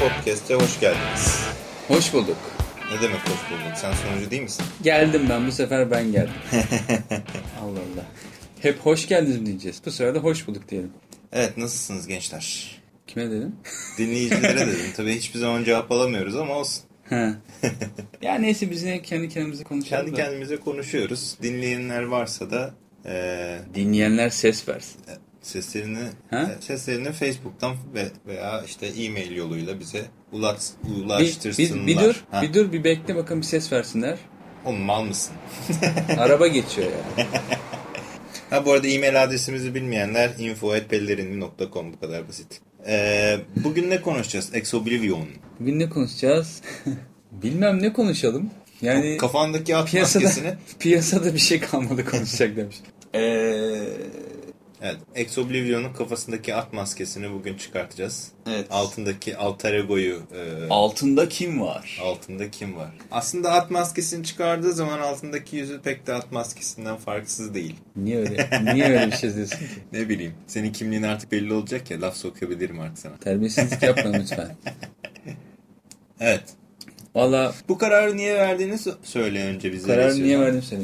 Podcast'e hoş geldiniz. Hoş bulduk. Ne demek hoş bulduk? Sen sonucu değil misin? Geldim ben bu sefer ben geldim. Allah Allah. Hep hoş geldiniz mi diyeceğiz. Bu sefer de hoş bulduk diyelim. Evet nasılsınız gençler? Kime dedim? Dinleyicilere dedim. Tabii hiçbir zaman cevap alamıyoruz ama olsun. Ha. ya neyse biz yine kendi kendimize konuşalım Kendi da. kendimize konuşuyoruz. Dinleyenler varsa da e, Dinleyenler ses versin. Seslerini Ha? e, seslerini Facebook'tan ve veya işte e-mail yoluyla bize Bir, ulaştırsınlar. bir, bir dur, Ha? bir dur, bir bekle bakalım bir ses versinler. Oğlum mal mısın? Araba geçiyor ya. Ha bu arada e-mail adresimizi bilmeyenler info.pellerini.com bu kadar basit. Ee, bugün ne konuşacağız? Exoblivion. Bugün ne konuşacağız? Bilmem ne konuşalım. Yani Kafandaki at piyasada, maskesini. piyasada bir şey kalmadı konuşacak demiş. Eee... Evet, Exoblivion'un kafasındaki at maskesini bugün çıkartacağız. Evet. Altındaki alter ego'yu e, Altında kim var? altında kim var? Aslında at maskesini çıkardığı zaman altındaki yüzü pek de at maskesinden farksız değil. Niye öyle? Niye öyle bir şey diyorsun ki? Ne bileyim. Senin kimliğin artık belli olacak ya laf sokabilirim artık sana. Terbiyesizlik yapma lütfen. Evet. Valla Bu kararı niye verdiğini söyle önce bize. kararı niye verdim seni?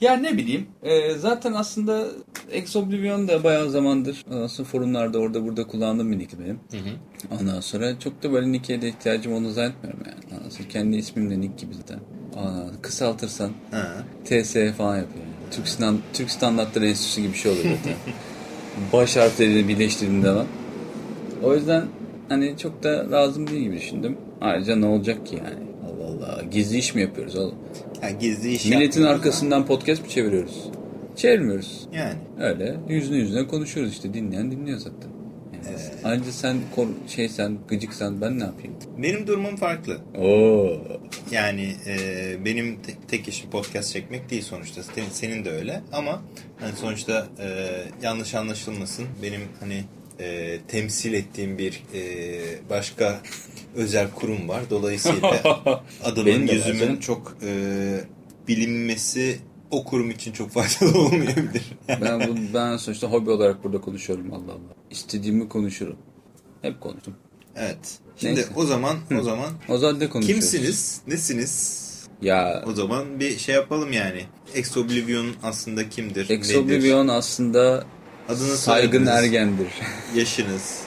Ya ne bileyim. e, zaten aslında Ex Oblivion da bayağı zamandır aslında forumlarda orada burada kullandığım bir nick benim. Hı hı. Ondan sonra çok da böyle nick'e de ihtiyacım olduğunu zannetmiyorum yani. Sonra kendi ismim de nick gibi zaten. Aa, kısaltırsan Ha. TS falan yapıyor. Yani. Türk, Stan- Türk Standartları Enstitüsü gibi bir şey oluyor zaten. Baş harflerini birleştirdiğinde zaman. O yüzden hani çok da lazım değil gibi düşündüm. Ayrıca ne olacak ki yani? Allah. Gizli iş mi yapıyoruz oğlum? Ha, gizli iş Milletin arkasından podcast mı çeviriyoruz? Çevirmiyoruz. Yani. Öyle yüzüne yüzüne konuşuyoruz işte. Dinleyen dinliyor zaten. Yani Ayrıca sen şey sen gıcıksan ben ne yapayım? Benim durumum farklı. Oo. Yani e, benim te- tek işim podcast çekmek değil sonuçta. Senin, senin de öyle ama hani sonuçta e, yanlış anlaşılmasın. Benim hani e, temsil ettiğim bir e, başka özel kurum var. Dolayısıyla adımın Benim yüzümün çok e, bilinmesi o kurum için çok faydalı olmayabilir. Ben bu, ben sonuçta hobi olarak burada konuşuyorum Allah Allah. İstediğimi konuşurum. Hep konuştum. evet. Şimdi Neyse. o zaman o zaman O zaman ne konuşuyoruz? kimsiniz? Nesiniz? Ya O zaman bir şey yapalım yani. Ex Oblivion aslında kimdir? Ex nedir? Oblivion aslında Adını saygın ergendir. Yaşınız.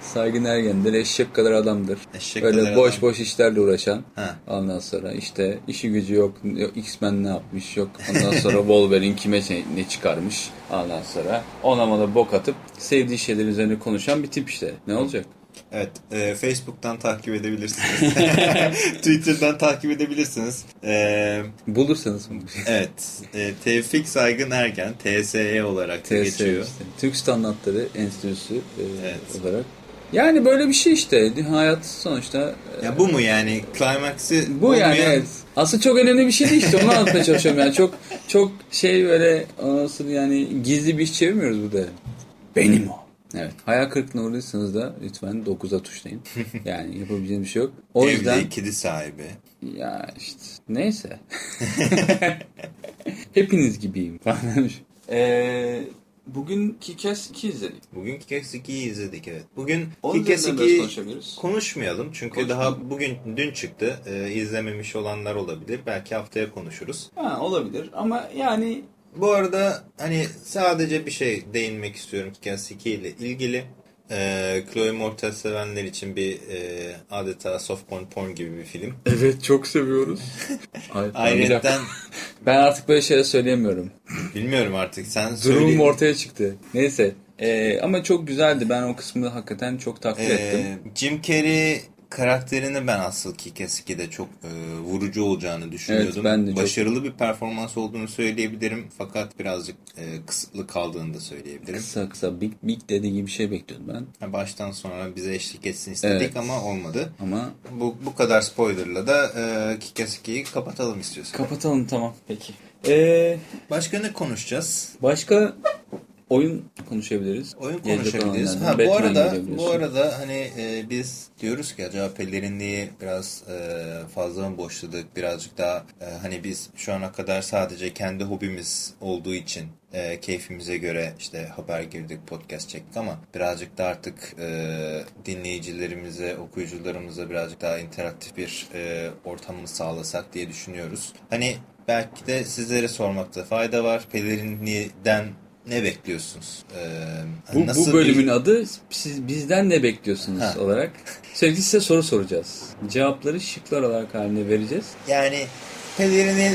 saygın ergendir. Eşek kadar adamdır. Eşek Böyle kadar boş adam. boş işlerle uğraşan. Ha. Ondan sonra işte işi gücü yok. yok X-Men ne yapmış yok. Ondan sonra Wolverine kime ne çıkarmış. Ondan sonra ona bana bok atıp sevdiği şeyler üzerine konuşan bir tip işte. Ne olacak? Evet. e, Facebook'tan takip edebilirsiniz. Twitter'dan takip edebilirsiniz. E, Bulursanız bunu. evet. E, Tevfik Saygın Ergen. TSE olarak da TS geçiyor. işte. Türk Standartları Enstitüsü e, Evet. olarak. Yani böyle bir şey işte. Hayat sonuçta e, Ya bu mu yani? Climax'i bu yani olmayan- evet. Aslında çok önemli bir şey değil işte. Onu anlatmaya çalışıyorum yani. Çok çok şey böyle nasıl yani gizli bir iş çevirmiyoruz burada. Benim o. Evet. Hayal kırıklığına uğradıysanız da lütfen 9'a tuşlayın. Yani yapabileceğiniz bir şey yok. O Evli, yüzden kedi sahibi. ya işte neyse. Hepiniz gibiyim. Eee bugün Kick-Ass 2 izledik. Bugün Kikes 2'yi izledik evet. Bugün Kikes üzerinden biraz 2'yi konuşabiliriz. konuşmayalım. Çünkü Konuşmayalım. daha bugün dün çıktı. E, izlememiş olanlar olabilir. Belki haftaya konuşuruz. Ha, olabilir ama yani Bu arada hani sadece bir şey değinmek istiyorum Kikes 2 ile ilgili. E, Chloe Moretz sevenler için bir e, adeta softporn porn gibi bir film. Evet çok seviyoruz. Ayrıca ben artık böyle şeyler söyleyemiyorum. bilmiyorum artık sen söyle. Durumum ortaya çıktı. Neyse. Ee, ama çok güzeldi. Ben o kısmını hakikaten çok takdir ettim. Ee, Jim Carrey karakterini ben asıl Kick-Ass 2'de çok e, vurucu olacağını düşünüyordum. Evet, ben de çok- Başarılı bir performans olduğunu söyleyebilirim. Fakat birazcık e, kısıtlı kaldığını da söyleyebilirim. Kısa kısa big big dediği gibi bir şey bekliyordum ben. Ha, Baştan sonra bize eşlik etsin istedik Evet. ama olmadı. Ama Bu, bu kadar spoilerla da e, Kick-Ass 2'yi kapatalım istiyorsan. kapatalım tamam. Peki. Ee, Başka ne konuşacağız? başka oyun konuşabiliriz. Oyun konuşabiliriz. Ha, bu arada bu arada hani e, biz diyoruz ki acaba pelerinliği biraz e, fazla mı boşladık? Birazcık daha e, hani biz şu ana kadar sadece kendi hobimiz olduğu için e, keyfimize göre işte haber girdik, podcast çektik ama birazcık da artık e, dinleyicilerimize, okuyucularımıza birazcık daha interaktif bir e, ortamı sağlasak diye düşünüyoruz. Hani belki de sizlere sormakta fayda var. Pelerinliğden ne bekliyorsunuz? Ee, Bu, nasıl bu bölümün bir- adı siz bizden ne bekliyorsunuz Ha. olarak. Sürekli size soru soracağız. Cevapları şıklar olarak haline vereceğiz. yani pelerini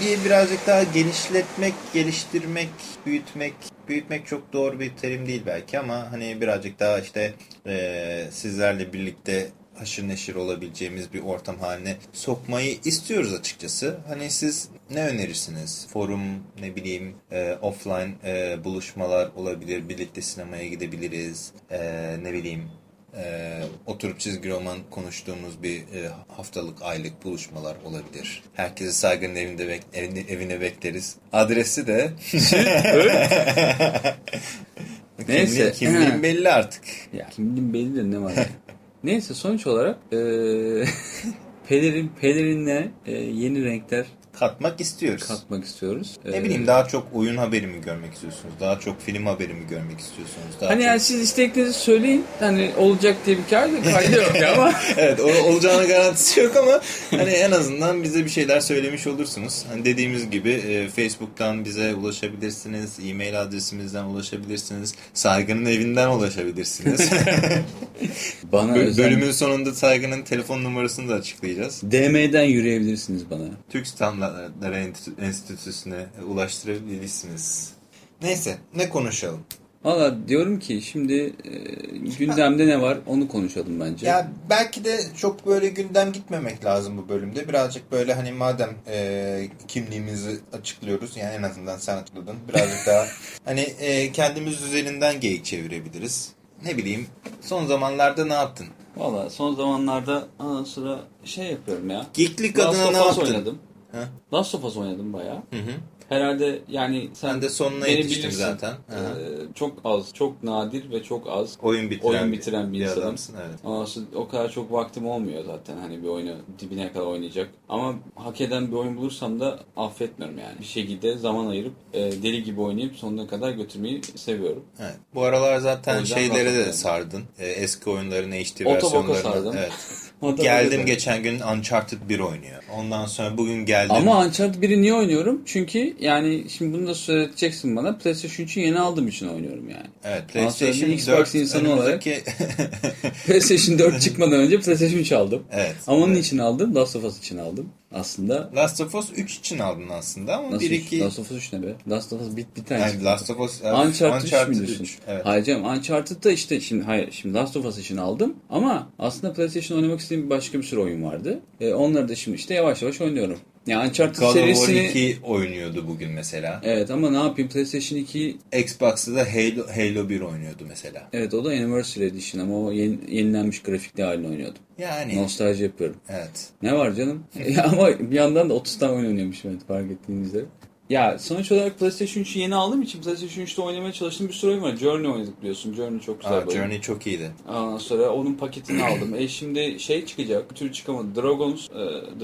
bir birazcık daha genişletmek, geliştirmek, büyütmek, büyütmek çok doğru bir terim değil belki ama hani birazcık daha işte e, sizlerle birlikte haşır neşir olabileceğimiz bir ortam haline sokmayı istiyoruz açıkçası. Hani siz ne önerirsiniz? Forum, ne bileyim, e, offline e, buluşmalar olabilir, birlikte sinemaya gidebiliriz, e, ne bileyim, e, oturup çizgi roman konuştuğumuz bir e, haftalık, aylık buluşmalar olabilir. Herkesi saygının evinde bek evine, evine bekleriz. Adresi de Neyse. Kimliğin, kimliğin belli artık. Ya kimliğin belli de ne var. Neyse sonuç olarak eee pelerin pelerinle eee, yeni renkler Katmak istiyoruz. katmak istiyoruz. ne Eee, bileyim daha çok oyun haberi mi görmek istiyorsunuz? Daha çok film haberi mi görmek istiyorsunuz? Daha Hani çok... yani siz isteklerinizi söyleyin. Hani olacak diye bir kaydı, kaydı yok ya ama evet o, olacağına garantisi yok ama hani en azından bize bir şeyler söylemiş olursunuz. Hani dediğimiz gibi e, Facebook'tan bize ulaşabilirsiniz, e-mail adresimizden ulaşabilirsiniz, Saygı'nın evinden ulaşabilirsiniz. bana Bö- özel Bölümün sonunda Saygı'nın telefon numarasını da açıklayacağız. DM'den yürüyebilirsiniz bana. Türk Enstitü- Enstitüsü'ne ulaştırabilirsiniz. Neyse ne konuşalım? Valla diyorum ki şimdi eee, gündemde ne var onu konuşalım bence. Ya belki de çok böyle gündem gitmemek lazım bu bölümde. Birazcık böyle hani madem e, kimliğimizi açıklıyoruz yani en azından sen açıkladın. Birazcık daha hani e, kendimiz üzerinden geyik çevirebiliriz. Ne bileyim son zamanlarda ne yaptın? Valla son zamanlarda ana sıra şey yapıyorum ya. Geeklik adına ne yaptın? oynadım. Ha? Last of Us oynadım bayağı. Hı hı. Herhalde yani sen de sonuna beni yetiştim bilirsin. zaten. Ee, çok az, çok nadir ve çok az Oyun bitiren, oyun bitiren bir insanım. adamsın. Evet. Ondan o kadar çok vaktim olmuyor zaten hani bir oyunu dibine kadar oynayacak. Ama hak eden bir oyun bulursam da affetmiyorum yani. Bir şekilde zaman ayırıp e, deli gibi oynayıp sonuna kadar götürmeyi seviyorum. Evet. Bu aralar zaten şeylere de sardın. Ee, eski oyunların HD Otoboka versiyonlarını. sardım. Evet. Otoboka Geldim sardım. geçen gün Uncharted 1 oynuyor. Ondan sonra bugün geldim. Ama Uncharted 1'i niye oynuyorum? Çünkü yani şimdi bunu da söyleteceksin bana. PlayStation 3'ü yeni aldığım için oynuyorum yani. Evet PlayStation Xbox 4 insanı olarak- PlayStation 4 çıkmadan önce PlayStation 3 aldım. evet. Ama onun Evet. için aldım. Last of Us için aldım. Aslında Last of Us 3 için aldın aslında ama Nasıl 1 üç? 2 Last of Us 3 ne be? Last of Us bit bir tane. yani. Last of Us Uncharted, 3 mi diyorsun? Evet. Hayır canım Uncharted'da işte şimdi hayır şimdi Last of Us için aldım ama aslında PlayStation oynamak istediğim başka bir sürü oyun vardı. E, onları da şimdi işte yavaş yavaş oynuyorum. Yani Uncharted God of War serisini 2 oynuyordu bugün mesela. Evet ama ne yapayım PlayStation 2 Xbox'ta da Halo, Halo 1 oynuyordu mesela. evet o da Anniversary Edition ama o yeni- yenilenmiş grafikli halini oynuyordum. Yani Nostalji yapıyorum. evet. Ne var canım? ama bir yandan da 30 tane oyun oynuyormuşum evet fark ettiğinizde. Ya sonuç olarak PlayStation 3'ü yeni aldığım için PlayStation 3'te oynamaya çalıştığım bir sürü oyun var. Journey oynadık biliyorsun. Journey çok güzel Aa, bir oyun. Journey çok iyiydi. Ondan sonra onun paketini aldım. E şimdi şey çıkacak. Bir türlü çıkamadı. Dragons, e,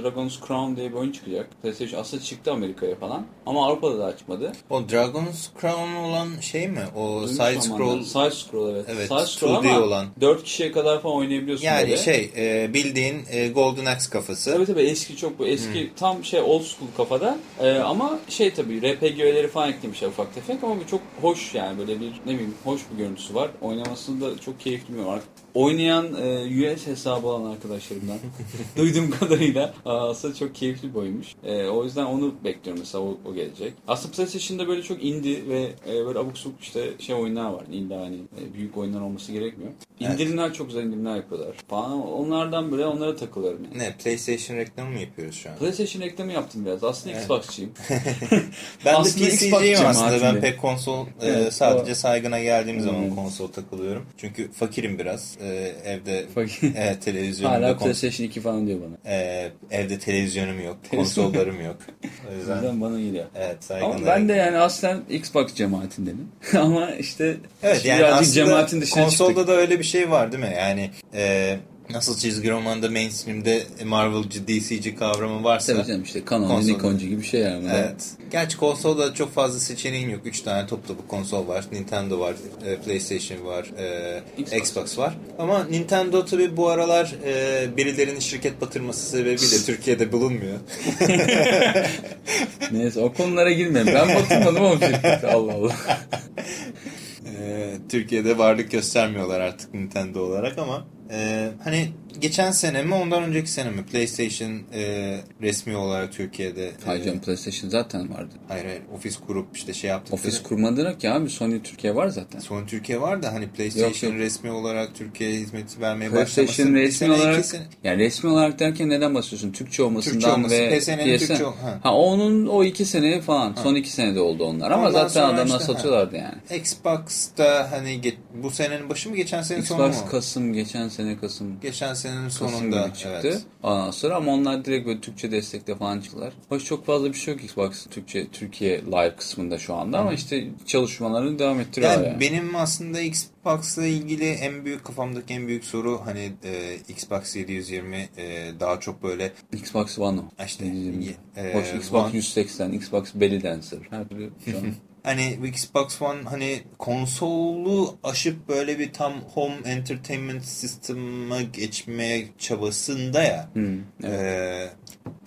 Dragons Crown diye bir oyun çıkacak. PlayStation aslında çıktı Amerika'ya falan. Ama Avrupa'da daha çıkmadı. O Dragon's Crown olan şey mi? O Duymuş side scroll Side scroll evet. Evet, Side scroll 2D ama olan. 4 kişiye kadar falan oynayabiliyorsun yani böyle. şey e, bildiğin e, Golden Axe kafası. Tabii tabii eski çok bu eski Hmm. tam şey old school kafada Ee, ama şey tabii RPG öğeleri falan eklemişler ufak tefek ama bu çok hoş yani böyle bir ne bileyim hoş bir görüntüsü var. Oynamasını da çok keyifli bir. Oynayan e, US hesabı olan arkadaşlarımdan duyduğum kadarıyla aslında çok keyifli bir oyunmuş. E, o yüzden onu bekliyorum mesela o, o gelecek. Aslında PlayStation'da böyle çok indie ve e, böyle abuk subuk işte şey oyunlar var. İlla hani e, büyük oyunlar olması gerekmiyor. Evet. İndirimler çok güzel indirimler yapıyorlar falan. Onlardan böyle onlara takılıyorum yani. Ne PlayStation reklamı mı yapıyoruz şu an? PlayStation reklamı yaptım biraz. Aslında Evet. Xbox'çıyım. ben de Aslında Xbox PC'ciyim aslında. Ben pek konsol e, Evet, sadece o- saygına geldiğim zaman Evet. konsol takılıyorum. Çünkü fakirim biraz. E, evde Fakir. evet, televizyonumda Hala kons- PlayStation 2 falan diyor bana. e, evde televizyonum yok. Konsollarım yok. O yüzden yüzden bana geliyor. evet. Ama ben de yani aslen Xbox cemaatindenim. Ama işte Evet yani birazcık cemaatin dışına konsolda çıktık. da öyle bir şey var değil mi? Yani e, nasıl çizgi romanda mainstream'de Marvel'cı, DC'ci kavramı varsa Tabii canım işte Canon, Konsolda. Nikoncu gibi bir şey yani. Evet. Gerçi konsolda çok fazla seçeneğin yok. 3 tane top topu konsol var. Nintendo var, e, PlayStation var, e, Xbox. Var. Ama Nintendo tabii bu aralar e, birilerinin şirket batırması sebebiyle Türkiye'de bulunmuyor. Neyse o konulara girmeyin. Ben batırmadım ama şirketi. Allah Allah. E, Türkiye'de varlık göstermiyorlar artık Nintendo olarak ama e, hani geçen sene mi ondan önceki sene mi PlayStation e, resmi olarak Türkiye'de e, Hayır canım PlayStation zaten vardı. hayır hayır ofis kurup işte şey yaptı. Ofis kurmadılar ki abi Sony Türkiye var zaten. Son Türkiye var da hani PlayStation Yok, yok. resmi olarak Türkiye'ye hizmeti vermeye PlayStation başlaması bir resmi sene, olarak sene- yani resmi olarak derken neden bahsediyorsun? Türkçe olmasından Türkçe olması, ve PSN'nin PSN. Türkçe ha. ha. onun o iki sene falan. Son iki senede oldu onlar ama Ondan zaten adamlar işte, ha. satıyorlardı yani. Xbox'ta hani bu senenin başı mı geçen senenin sonu mu? Xbox Kasım geçen sene Kasım Geçen senenin Kasım sonunda çıktı. evet. Ondan sonra ama onlar direkt böyle Türkçe destekle falan çıktılar. Hoş çok fazla bir şey yok Xbox Türkçe Türkiye live kısmında şu anda ama işte çalışmalarını devam ettiriyorlar Yani yani. benim aslında Xbox'la ilgili en büyük kafamdaki en büyük soru hani e, Xbox 720 e, daha çok böyle Xbox One o. İşte, e, Hoş Xbox One- 180, Xbox Belly Dancer. Her türlü şu an. Hani Xbox One hani konsolu aşıp böyle bir tam home entertainment sisteme geçmeye çabasında ya. Hmm, evet.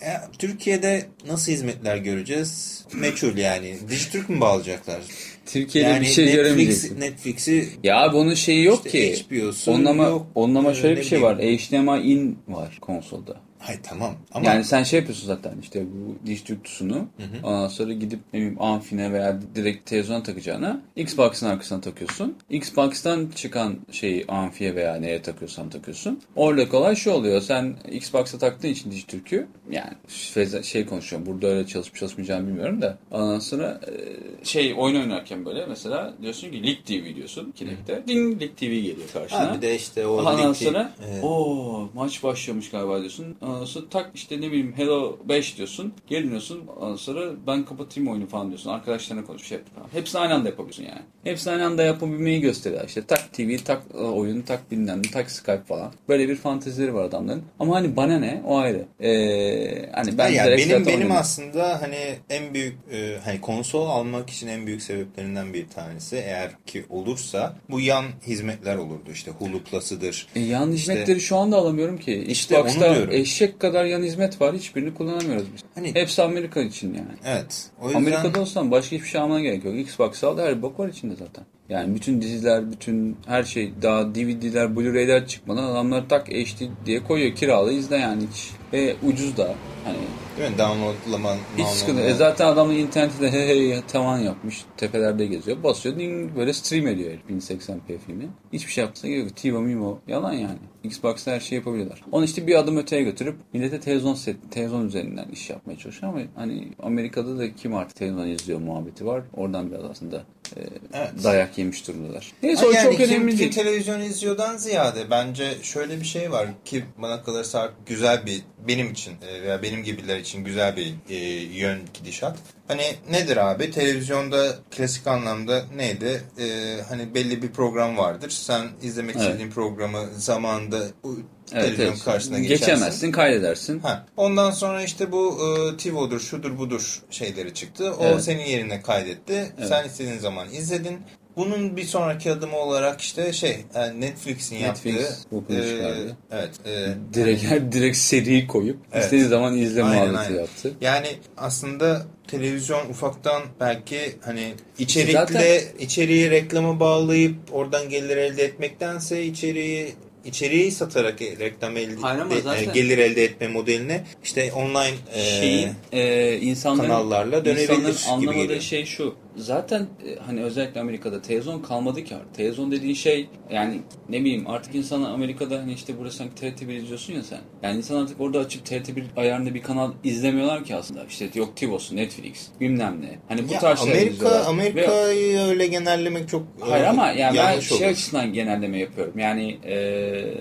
Ee, e, Türkiye'de nasıl hizmetler göreceğiz? Meçhul yani. Dijitürk mü bağlayacaklar? Türkiye'de yani bir şey Netflix, göremeyeceksin. Netflix'i Ya abi onun şeyi yok işte ki. HBO'su Onun ama, yok. onun ama Ee, şöyle bir şey bileyim. var. HDMI in var konsolda. Hayır tamam ama Yani sen şey yapıyorsun zaten işte bu diş tüktüsünü ondan sonra gidip ne bileyim amfine veya direkt televizyona takacağına Xbox'ın arkasına takıyorsun. Xbox'tan çıkan şeyi amfiye veya neye takıyorsan takıyorsun. Orada kolay şu oluyor. Sen Xbox'a taktığın için diş türkü yani şey konuşuyorum. Burada öyle çalışıp çalışmayacağımı bilmiyorum da. Ondan sonra e, şey oyun oynarken böyle mesela diyorsun ki Lig TV diyorsun. Kinect'te. Ding Lig TV geliyor karşına. ha, bir de işte o Ondan ligi- sonra Evet. o maç başlamış galiba diyorsun. Ondan sonra tak işte ne bileyim Hello 5 diyorsun. Geri dönüyorsun. Ondan sonra ben kapatayım oyunu falan diyorsun. Arkadaşlarına konuş şey yap falan. Hepsini aynı anda yapabiliyorsun yani. Hepsini aynı anda yapabilmeyi gösteriyor. İşte tak TV, tak e, oyun, tak bilmem tak Skype falan. Böyle bir fantezileri var adamların. Ama hani bana ne? O ayrı. Ee, hani ben yani benim benim oynadım. aslında hani en büyük e, hani konsol almak için en büyük sebeplerinden bir tanesi eğer ki olursa bu yan hizmetler olurdu işte Hulu Plus'ıdır. E, yan İşte- hizmetleri şu anda alamıyorum ki. İşte onu Xbox'ta diyorum. Eşek kadar yan hizmet var. Hiçbirini kullanamıyoruz biz. Hani Hepsi Amerika için yani. evet. O yüzden Amerika'da olsan başka hiçbir şey almana gerek yok. Xbox al her bok var içinde zaten. Yani bütün diziler, bütün her şey daha DVD'ler, Blu-ray'ler çıkmadan adamlar tak HD diye koyuyor. Kiralı izle yani hiç. Ve ucuz da. Hani değil mi? Downloadlama hiç sıkıntı. E zaten adamın interneti de hey hey tavan yapmış. Tepelerde geziyor. Basıyor ding böyle stream ediyor herif 1080p filmi. Hiçbir şey yapmasına gerek yok. TiVo, Mimo yalan yani. Xbox'ta her şeyi yapabiliyorlar. Onu işte bir adım öteye götürüp millete televizyon set, televizyon üzerinden iş yapmaya çalışıyor ama hani Amerika'da da kim artık televizyon izliyor muhabbeti var. Oradan biraz aslında e, Evet. dayak yemiş durumdalar. Neyse Ama o yani çok kim, önemli kim değil. televizyon izliyordan ziyade bence şöyle bir şey var ki bana kalırsa güzel bir benim için e, veya benim gibiler için güzel bir e, yön gidişat. Hani nedir abi? Televizyonda klasik anlamda neydi? E, hani belli bir program vardır. Sen izlemek Evet. istediğin programı zamanında bu Evet, televizyon evet. karşısına geçersin. Geçemezsin, kaydedersin. Ha. Ondan sonra işte bu e, TiVo'dur, şudur budur şeyleri çıktı. O Evet. senin yerine kaydetti. Evet. Sen istediğin zaman izledin. Bunun bir sonraki adımı olarak işte şey e, Netflix'in Netflix yaptığı çıkardı. evet e, Direkt, direkt seriyi koyup Evet. istediğin zaman izle Aynen, muhabbeti aynen. yaptı. yani aslında televizyon ufaktan belki hani içerikle Zaten- içeriği reklama bağlayıp oradan gelir elde etmektense içeriği içeriği satarak reklam elde, Hayır ama e, zaten- gelir elde etme modeline işte online e, şeyin e, insanların, kanallarla dönebilir insanların gibi anlamadığı geliyor. şey şu. Zaten e, hani özellikle Amerika'da televizyon kalmadı ki artık. Televizyon dediğin şey yani ne bileyim artık insanlar Amerika'da hani işte burası sanki TRT1 izliyorsun ya sen. Yani insan artık orada açıp TRT1 ayarında bir kanal izlemiyorlar ki aslında. İşte yok TiVo'su, Netflix, bilmem ne. Hani bu Ya tarz şeyler Amerika izliyorlar. Ve- Amerika'yı öyle genellemek çok Hayır e, ama yani ben şey olur. açısından genelleme yapıyorum. Yani eee,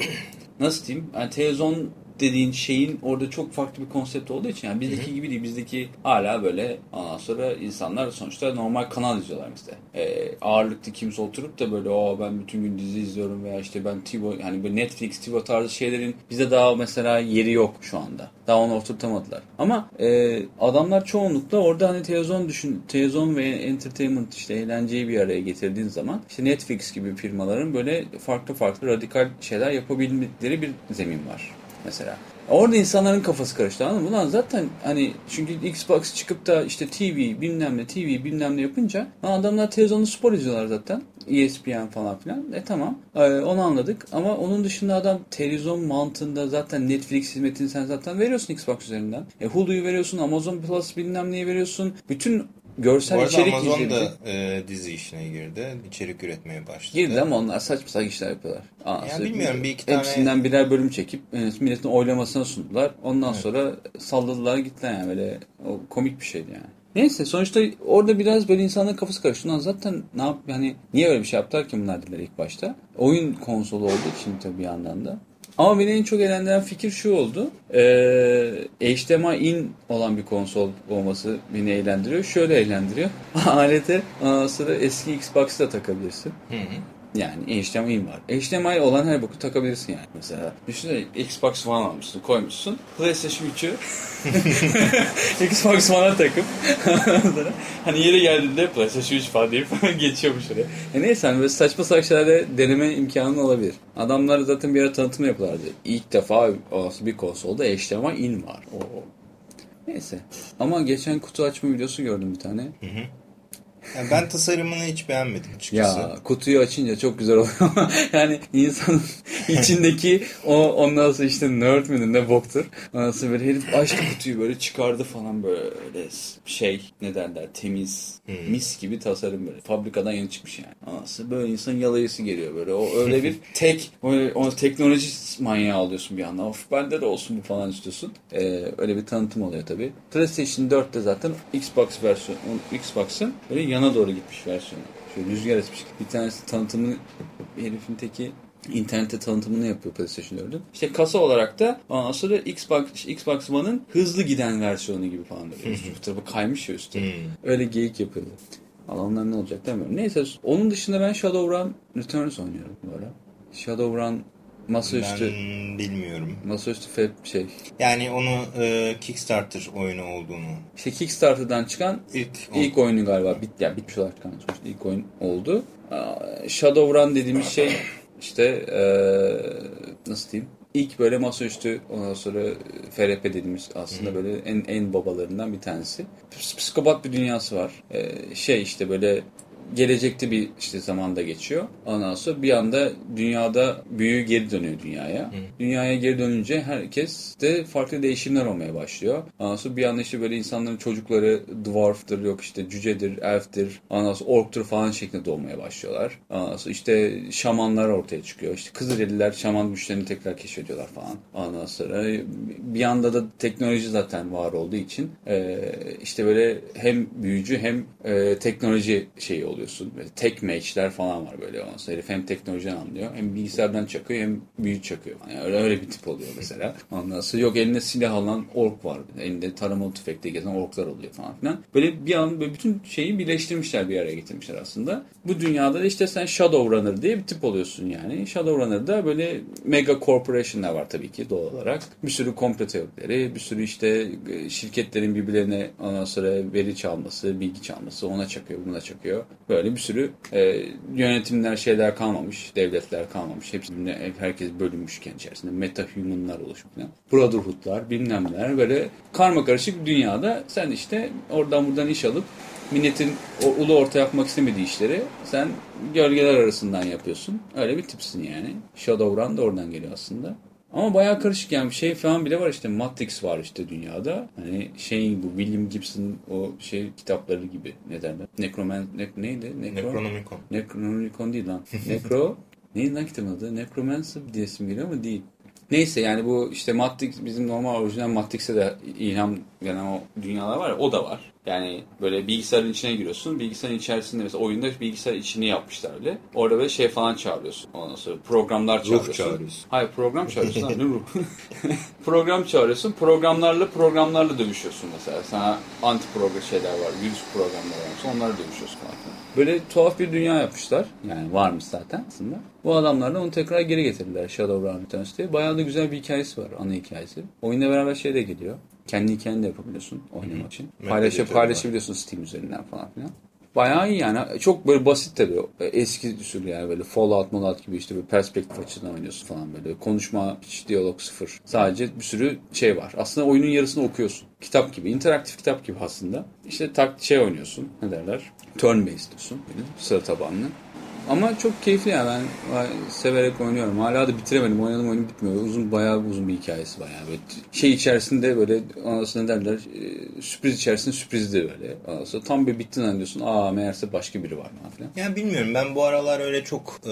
nasıl diyeyim? Yani televizyon dediğin şeyin orada çok farklı bir konsept olduğu için yani bizdeki gibi değil. Bizdeki hala böyle ondan sonra insanlar sonuçta normal kanal izliyorlar bizde. Eee ağırlıklı kimse oturup da böyle o ben bütün gün dizi izliyorum veya işte ben TiVo hani böyle Netflix, TiVo tarzı şeylerin bize daha mesela yeri yok şu anda. Daha onu oturtamadılar. Ama eee, adamlar çoğunlukla orada hani televizyon düşün, televizyon ve entertainment işte eğlenceyi bir araya getirdiğin zaman işte Netflix gibi firmaların böyle farklı farklı radikal şeyler yapabildikleri bir zemin var mesela. Orada insanların kafası karıştı anladın mı? Ulan zaten hani çünkü Xbox çıkıp da işte TV bilmem ne TV bilmem ne yapınca adamlar televizyonda spor izliyorlar zaten. ESPN falan filan. E tamam Ee, onu anladık ama onun dışında adam televizyon mantığında zaten Netflix hizmetini sen zaten veriyorsun Xbox üzerinden. E Hulu'yu veriyorsun, Amazon Plus bilmem neyi veriyorsun. Bütün görsel Bu arada içerik Amazon da e, dizi işine girdi. İçerik üretmeye başladı. Girdi ama onlar saçma sapan işler yapıyorlar. Anasını bilmiyorum, bir iki tane- Hepsinden birer bölüm çekip e, milletin oylamasına sundular. Ondan sonra salladılar gittiler yani böyle o komik bir şeydi yani. Neyse sonuçta orada biraz böyle insanların kafası karıştı. Ulan zaten ne yap yani niye öyle bir şey yaptılar ki bunlar dediler ilk başta. Oyun konsolu olduğu için tabii bir yandan da. Ama beni en çok eğlendiren fikir şu oldu. Ee, HDMI in olan bir konsol olması beni eğlendiriyor. Şöyle eğlendiriyor. Alete ondan sonra eski Xbox'ı da takabilirsin. Hı hı. Yani HDMI var. HDMI olan her boku takabilirsin yani. Mesela düşünsene Xbox One almışsın, koymuşsun. PlayStation 3'ü Xbox One'a takıp hani yeri geldiğinde PlayStation 3 falan deyip geçiyormuş oraya. E neyse hani böyle saçma saçma şeylerde deneme imkanı olabilir. Adamlar zaten bir ara tanıtım yapıyorlardı. İlk defa bir konsolda HDMI in var. Oo. Neyse. Ama geçen kutu açma videosu gördüm bir tane. Yani ben tasarımını hiç beğenmedim açıkçası. Ya kutuyu açınca çok güzel oluyor. yani insanın içindeki o ondan sonra işte nerd mi ne boktur. Ondan sonra böyle herif açtı kutuyu böyle çıkardı falan böyle şey ne derler temiz mis gibi tasarım böyle. Fabrikadan yeni çıkmış yani. Ondan sonra böyle insanın yalayısı geliyor böyle. O öyle bir tek öyle, o teknoloji manyağı alıyorsun bir anda. Of bende de olsun bu falan istiyorsun. Ee, öyle bir tanıtım oluyor tabii. PlayStation 4'te zaten Xbox versiyonu Xbox'ın böyle yana doğru gitmiş versiyonu. Şöyle rüzgar esmiş. Bir tanesi tanıtımını herifin teki internette tanıtımını yapıyor PlayStation 4'ün. İşte kasa olarak da ondan sonra Xbox, Xbox One'ın hızlı giden versiyonu gibi falan böyle. Üstü bu tarafı kaymış ya üstü. Öyle geyik yapıyorlar. Allah onlar ne olacak demiyorum. Neyse onun dışında ben Shadowrun Returns oynuyorum bu ara. Shadowrun masaüstü Ben bilmiyorum. masaüstü fe- şey Yani onu e, Kickstarter oyunu olduğunu işte Kickstarter'dan çıkan ilk, ilk oyunu galiba bit ya bitmiş olarak çıkan sonuçta ilk oyun oldu. Shadowrun dediğimiz şey işte eee, nasıl diyeyim? İlk böyle masaüstü ondan sonra FRP dediğimiz aslında böyle en en babalarından bir tanesi. Ps- Psikopat bir dünyası var. Ee, şey işte böyle gelecekte bir işte zamanda geçiyor. Ondan sonra bir anda dünyada büyü geri dönüyor dünyaya. Dünyaya geri dönünce herkes de farklı değişimler olmaya başlıyor. Ondan sonra bir anda işte böyle insanların çocukları dwarf'tır yok işte cücedir, elf'tir, ondan sonra ork'tur falan şeklinde doğmaya başlıyorlar. Ondan sonra işte şamanlar ortaya çıkıyor. İşte Kızılderililer şaman güçlerini tekrar keşfediyorlar falan. Ondan sonra bir anda da teknoloji zaten var olduğu için işte böyle hem büyücü hem teknoloji şeyi oluyorsun. Böyle tek mage'ler falan var böyle. Ondan sonra herif hem teknolojiden anlıyor hem bilgisayardan çakıyor hem büyü çakıyor. Yani öyle, öyle bir tip oluyor mesela. Ondan sonra yok elinde silah alan ork var. Elinde taramalı tüfekle gezen orklar oluyor falan filan. Böyle bir an böyle bütün şeyi birleştirmişler bir araya getirmişler aslında. Bu dünyada da işte sen Shadowrunner diye bir tip oluyorsun yani. Shadowrunner'da böyle mega corporation'lar var tabii ki doğal olarak. Bir sürü komplo teorileri, bir sürü işte e, şirketlerin birbirlerine ondan sonra veri çalması, bilgi çalması ona çakıyor, buna çakıyor. Böyle bir sürü e, yönetimler, şeyler kalmamış, devletler kalmamış. Hepsinde herkes bölünmüş kendi içerisinde. Meta-humanlar oluşmuş falan. Brotherhood'lar, bilmem neler böyle karma karışık dünyada sen işte oradan buradan iş alıp milletin ulu orta yapmak istemediği işleri sen gölgeler arasından yapıyorsun. Öyle bir tipsin yani. Shadowrun da oradan geliyor aslında. Ama bayağı karışık yani şey falan bile var işte Matrix var işte dünyada. Hani şeyin bu William Gibson o şey kitapları gibi ne derler? Necroman ne, neydi? Necro, Necronomicon. Necronomicon değil lan. Necro neydi lan kitabın adı? Necromancer diye isim geliyor ama değil. Neyse yani bu işte Matrix bizim normal orijinal Matrix'e de ilham veren o dünyalar var ya o da var. Yani böyle bilgisayarın içine giriyorsun. Bilgisayarın içerisinde mesela oyunda bilgisayar içini yapmışlar öyle. Orada böyle şey falan çağırıyorsun. Ondan sonra programlar çağırıyorsun. çağırıyorsun. Hayır program çağırıyorsun. ne ruh? program çağırıyorsun. Programlarla programlarla dövüşüyorsun mesela. Sana anti program şeyler var. Virüs programları var. Onlarla dövüşüyorsun falan. Böyle tuhaf bir dünya yapmışlar. Yani varmış zaten aslında. Bu adamlar da onu tekrar geri getirdiler Shadowrun Returns diye. Bayağı da güzel bir hikayesi var. Ana hikayesi. Oyunla beraber şey de geliyor. Kendi hikayeni de yapabiliyorsun oynamak için. Metal Paylaşı, Gear paylaşabiliyorsun Steam üzerinden falan filan. Bayağı iyi yani. Çok böyle basit tabii. Eski usul yani böyle Fallout, Fallout gibi işte bir perspektif açısından oynuyorsun falan böyle. Konuşma, hiç diyalog sıfır. Sadece bir sürü şey var. Aslında oyunun yarısını okuyorsun. Kitap gibi, interaktif kitap gibi aslında. İşte tak şey oynuyorsun. Ne derler? Turn based diyorsun. Böyle sıra tabanlı. Ama çok keyifli yani ben severek oynuyorum. Hala da bitiremedim. Oynadım oyunum bitmiyor. Uzun bayağı uzun bir hikayesi var yani. Şey içerisinde böyle anasını derler e, sürpriz içerisinde sürpriz de böyle. Sonra tam bir bittin zannediyorsun. Aa meğerse başka biri var falan filan. Ya bilmiyorum ben bu aralar öyle çok e,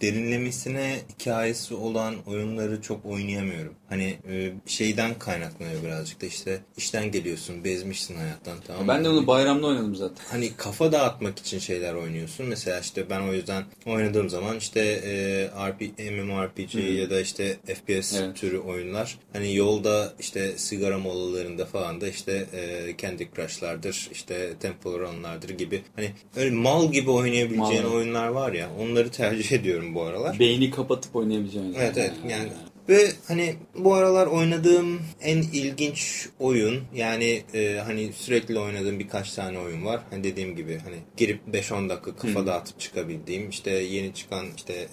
derinlemesine hikayesi olan oyunları çok oynayamıyorum. Hani e, şeyden kaynaklanıyor birazcık da işte işten geliyorsun bezmişsin hayattan tamam mı? Ben de onu bayramda oynadım zaten. hani kafa dağıtmak için şeyler oynuyorsun. Mesela işte ben o yüzden oynadığım zaman işte e, RP, MMORPG ya da işte FPS Evet. türü oyunlar. Hani yolda işte sigara molalarında falan da işte e, Candy Crush'lardır, işte Temple Run'lardır gibi. Hani öyle mal gibi oynayabileceğin Mal. oyunlar var ya onları tercih ediyorum bu aralar. Beyni kapatıp oynayabileceğin. Evet evet yani ve hani bu aralar oynadığım en ilginç oyun yani e, hani sürekli oynadığım birkaç tane oyun var. Hani dediğim gibi hani girip 5-10 dakika kafa dağıtıp çıkabildiğim işte yeni çıkan işte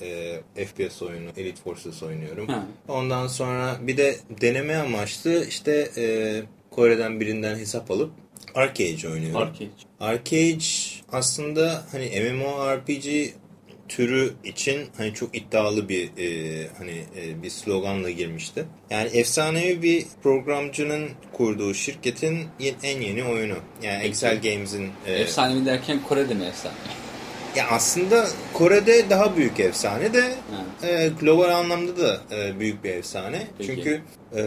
e, FPS oyunu Elite Forces oynuyorum. Ha. Ondan sonra bir de deneme amaçlı işte e, Kore'den birinden hesap alıp Arcade oynuyorum. Arcade. Arcade aslında hani MMORPG türü için hani çok iddialı bir e, hani e, bir sloganla girmişti. Yani efsanevi bir programcının kurduğu şirketin en yeni oyunu. Yani Excel Games'in e, Efsanevi derken Kore'de mi efsane? ya aslında Kore'de daha büyük efsane de Ha. e, global anlamda da e, büyük bir efsane. Peki. Çünkü e,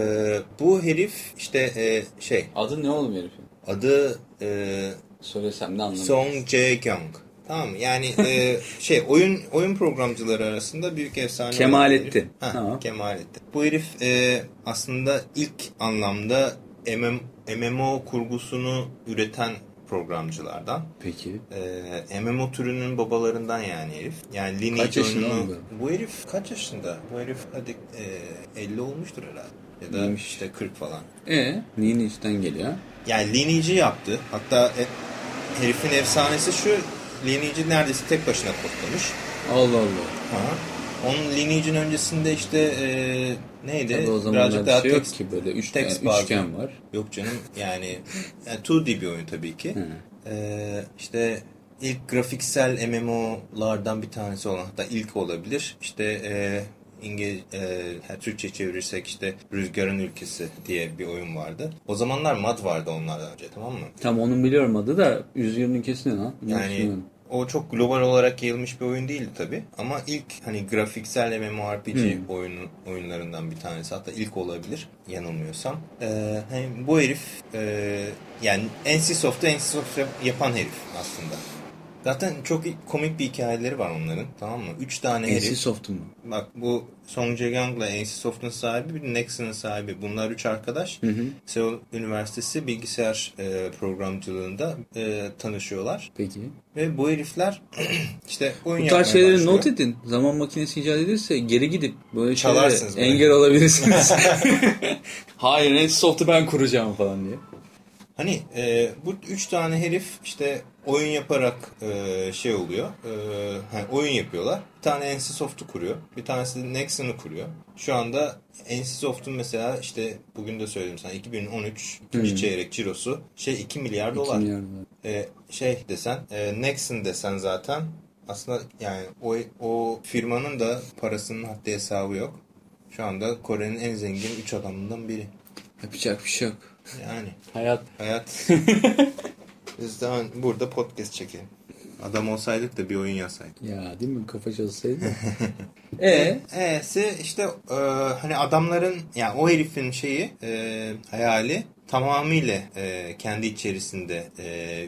bu herif işte e, şey Adı ne oğlum herifin? adı e, Söylesem de anlamam. Song Jae-kyung. Tamam yani e, şey oyun oyun programcıları arasında büyük efsane. Kemalettin. Ha, Tamam. Kemalettin. Bu herif e, aslında ilk anlamda MM, MMO kurgusunu üreten programcılardan. Peki. E, MMO türünün babalarından yani herif. Yani Lineage Kaç yaşında oyununu- Bu herif kaç yaşında? Bu herif hadi e, 50 olmuştur herhalde. Ya da İyiymiş. işte 40 falan. E, Lineage'den geliyor. Yani Lineage'i yaptı. Hatta e, herifin efsanesi şu. Lineage'i neredeyse tek başına kodlamış. Allah Allah. Aha. Onun Lineage'in öncesinde işte e, neydi? Tabii o Birazcık daha şey yok tekst- ki böyle üçgen, tekst bazlı. üçgen var. Yok canım yani, yani 2D bir oyun tabii ki. Hı. Ee, işte ilk grafiksel MMO'lardan bir tanesi olan hatta ilk olabilir. İşte e, İngiliz, e, Türkçe çevirirsek işte Rüzgarın Ülkesi diye bir oyun vardı. O zamanlar MUD vardı onlardan önce tamam mı? Tam onun biliyorum adı da Yüzgür'ün kesin lan. Yani o çok global olarak yayılmış bir oyun değildi tabi. Ama ilk hani grafiksel MMORPG Hmm. oyunu, oyunlarından bir tanesi. Hatta ilk olabilir yanılmıyorsam. Ee, hani bu herif e, yani NCSoft'u NCSoft yap- yapan herif aslında. Zaten çok komik bir hikayeleri var onların tamam mı? Üç tane herif. NCSoft'un mu? Bak bu Song Jae-young'la NCSoft'un sahibi bir de Nexon'ın sahibi. Bunlar üç arkadaş. Hı hı. Seoul Üniversitesi bilgisayar e, programcılığında e, tanışıyorlar. Peki. Ve bu herifler işte oyun Bu tarz şeyleri başlıyor. not edin. Zaman makinesi icat edilse geri gidip böyle Çalarsınız şeylere engel olabilirsiniz. Hayır NCSoft'u ben kuracağım falan diye. Hani e, bu üç tane herif işte oyun yaparak e, şey oluyor. E, hani oyun yapıyorlar. Bir tane NCSoft'u kuruyor. Bir tanesi de Nexon'u kuruyor. Şu anda NCSoft'un mesela işte bugün de söyledim sana 2013 ikinci Hmm. çeyrek cirosu şey 2 milyar 2 dolar. milyar. E, şey desen e, Nexon desen zaten aslında yani o, o firmanın da parasının haddi hesabı yok. Şu anda Kore'nin en zengin 3 adamından biri. Yapacak bir şey yok. Yani Hayat. hayat. Biz daha burada podcast çekelim. Adam olsaydık da bir oyun yazsaydık. Ya değil mi? Kafa çalışsaydı. e E'si işte e, hani adamların yani o herifin şeyi e, hayali tamamıyla e, kendi içerisinde e,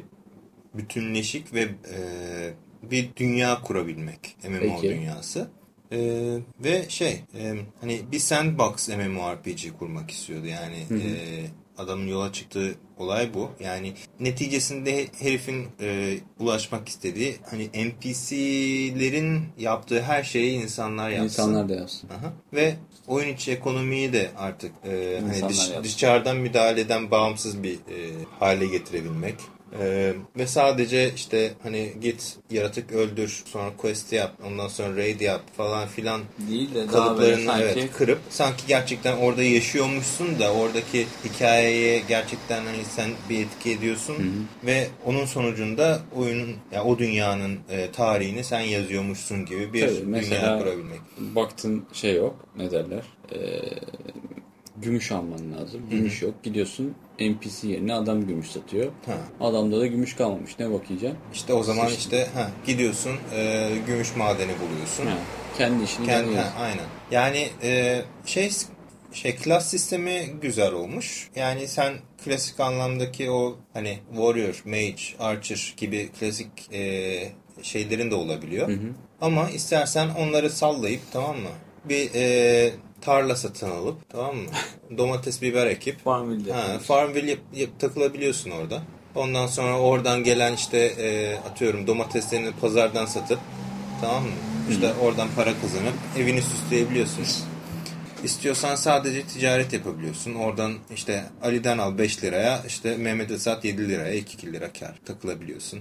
bütünleşik ve e, bir dünya kurabilmek MMO Peki. dünyası. E, ve şey e, hani bir sandbox MMORPG kurmak istiyordu yani e, adamın yola çıktığı olay bu. Yani neticesinde herifin e, ulaşmak istediği hani NPC'lerin yaptığı her şeyi insanlar yapsın. insanlar da yapsın. Aha. Ve oyun içi ekonomiyi de artık e, hani dış- yapsın. dışarıdan müdahaleden bağımsız bir e, hale getirebilmek. E, ve sadece işte hani git yaratık öldür sonra quest yap ondan sonra raid yap falan filan Değil de kalıplarını sanki evet, kırıp sanki gerçekten orada yaşıyormuşsun da oradaki hikayeye gerçekten hani sen bir etki ediyorsun ve onun sonucunda oyunun ya o dünyanın e, tarihini sen yazıyormuşsun gibi bir Tabii, dünya kurabilmek. baktın şey yok ne derler ee, gümüş alman lazım. Gümüş yok. Gidiyorsun NPC yerine adam gümüş satıyor. Ha. Adamda da gümüş kalmamış. Ne bakacaksın? İşte o zaman işte ha, gidiyorsun e, gümüş madeni buluyorsun. Ha, kendi işini Kendi, ha, aynen. Yani e, şey şey klas sistemi güzel olmuş. Yani sen klasik anlamdaki o hani warrior, mage, archer gibi klasik e, şeylerin de olabiliyor. Ama istersen onları sallayıp tamam mı? Bir e, tarla satın alıp tamam mı? Domates, biber ekip Farmville Ha. Farmville yap- yap- takılabiliyorsun orada. Ondan sonra oradan gelen işte e, atıyorum domateslerini pazardan satıp tamam mı? İşte oradan para kazanıp evini süsleyebiliyorsun. İstiyorsan sadece ticaret yapabiliyorsun. Oradan işte Ali'den al 5 liraya, işte Mehmet'e sat 7 liraya, 2 lira kar takılabiliyorsun.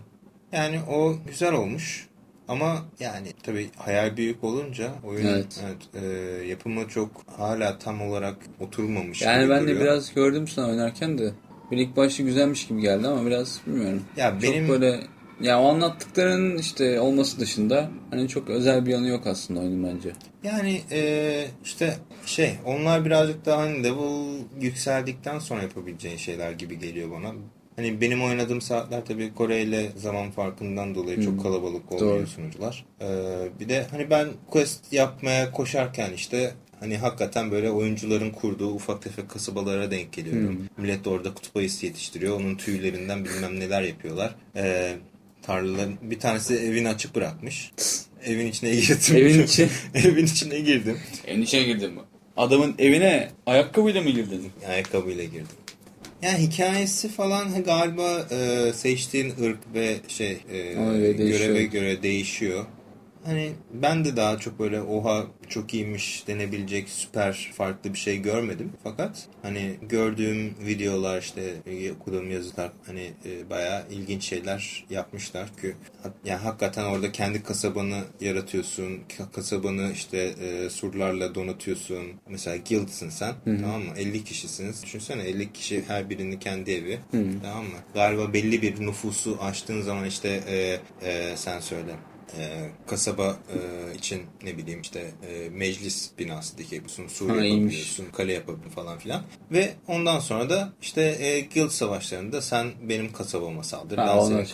Yani o güzel olmuş. Ama yani tabii hayal büyük olunca oyunun Evet. evet, e, yapımı çok hala tam olarak oturmamış Yani ben de duruyor. biraz gördüm sana oynarken de bir ilk başta güzelmiş gibi geldi ama biraz bilmiyorum. Ya Çok benim böyle ya o anlattıkların işte olması dışında hani çok özel bir yanı yok aslında oyunun bence. yani e, işte şey onlar birazcık daha hani level yükseldikten sonra yapabileceğin şeyler gibi geliyor bana. Hani benim oynadığım saatler tabii Kore ile zaman farkından dolayı çok kalabalık olmuyor Doğru. sunucular. Ee, bir de hani ben quest yapmaya koşarken işte hani hakikaten böyle oyuncuların kurduğu ufak tefek kasabalara denk geliyorum. Millet de orada kutup ayısı yetiştiriyor. Onun tüylerinden bilmem neler yapıyorlar. Ee, tarlaların bir tanesi evini açık bırakmış. Evin içine girdim. Evin içi? evin içine girdim. Evin içine girdin mi? Adamın evine ayakkabıyla mı girdin? Ayakkabıyla girdim. Yani hikayesi falan galiba e, seçtiğin ırk ve şey e, göreve göre değişiyor. Hani ben de daha çok böyle oha çok iyiymiş denebilecek süper farklı bir şey görmedim. Fakat hani gördüğüm videolar işte e, okuduğum yazılar hani e, bayağı ilginç şeyler yapmışlar ki ha- yani hakikaten orada kendi kasabanı yaratıyorsun. Ka- Kasabanı işte e, surlarla donatıyorsun. Mesela guildsın sen tamam mı? 50 kişisiniz. Düşünsene 50 kişi her birinin kendi evi. Tamam mı? Galiba belli bir nüfusu aştığın zaman işte e, e, sen söyle e, kasaba e, için ne bileyim işte e, meclis binası dikebiliyorsun, sur yapabiliyorsun, kale yapabiliyorsun falan filan. Ve ondan sonra da işte e, guild savaşlarında sen benim kasabama saldır, Ha, ben senin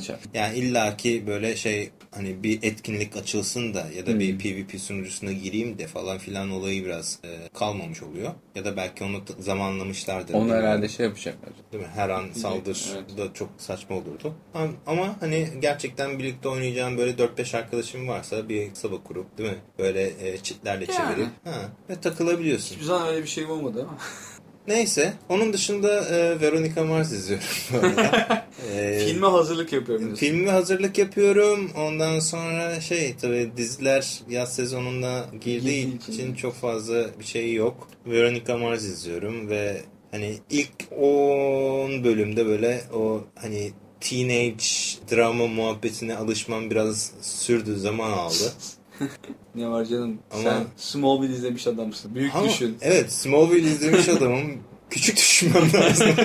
çal. Yani illaki böyle şey hani bir etkinlik açılsın da ya da Hmm. bir PvP sunucusuna gireyim de falan filan olayı biraz e, kalmamış oluyor. Ya da belki onu zamanlamışlardır. Onu herhalde şey yapacaklar. Değil mi? Her an saldır Evet. da çok saçma olurdu. Ama, ama hani gerçekten birlikte oynayacağım böyle 4-5 arkadaşım varsa bir kasaba kurup değil mi? Böyle e, çitlerle Yani. çevirip ha, ve takılabiliyorsun. Hiçbir zaman öyle bir şey olmadı ama. Neyse. Onun dışında e, Veronica Mars izliyorum. E, Filme hazırlık yapıyorum diyorsun. Filmi hazırlık yapıyorum. Ondan sonra şey tabii diziler yaz sezonunda girdiği için. için çok fazla bir şey yok. Veronica Mars izliyorum ve hani ilk 10 bölümde böyle o hani teenage drama muhabbetine alışmam biraz sürdü zaman aldı. Ne var canım? Ama- Sen Smallville izlemiş adamsın. Büyük Ama düşün. evet Smallville izlemiş adamım. Küçük düşünmem lazım.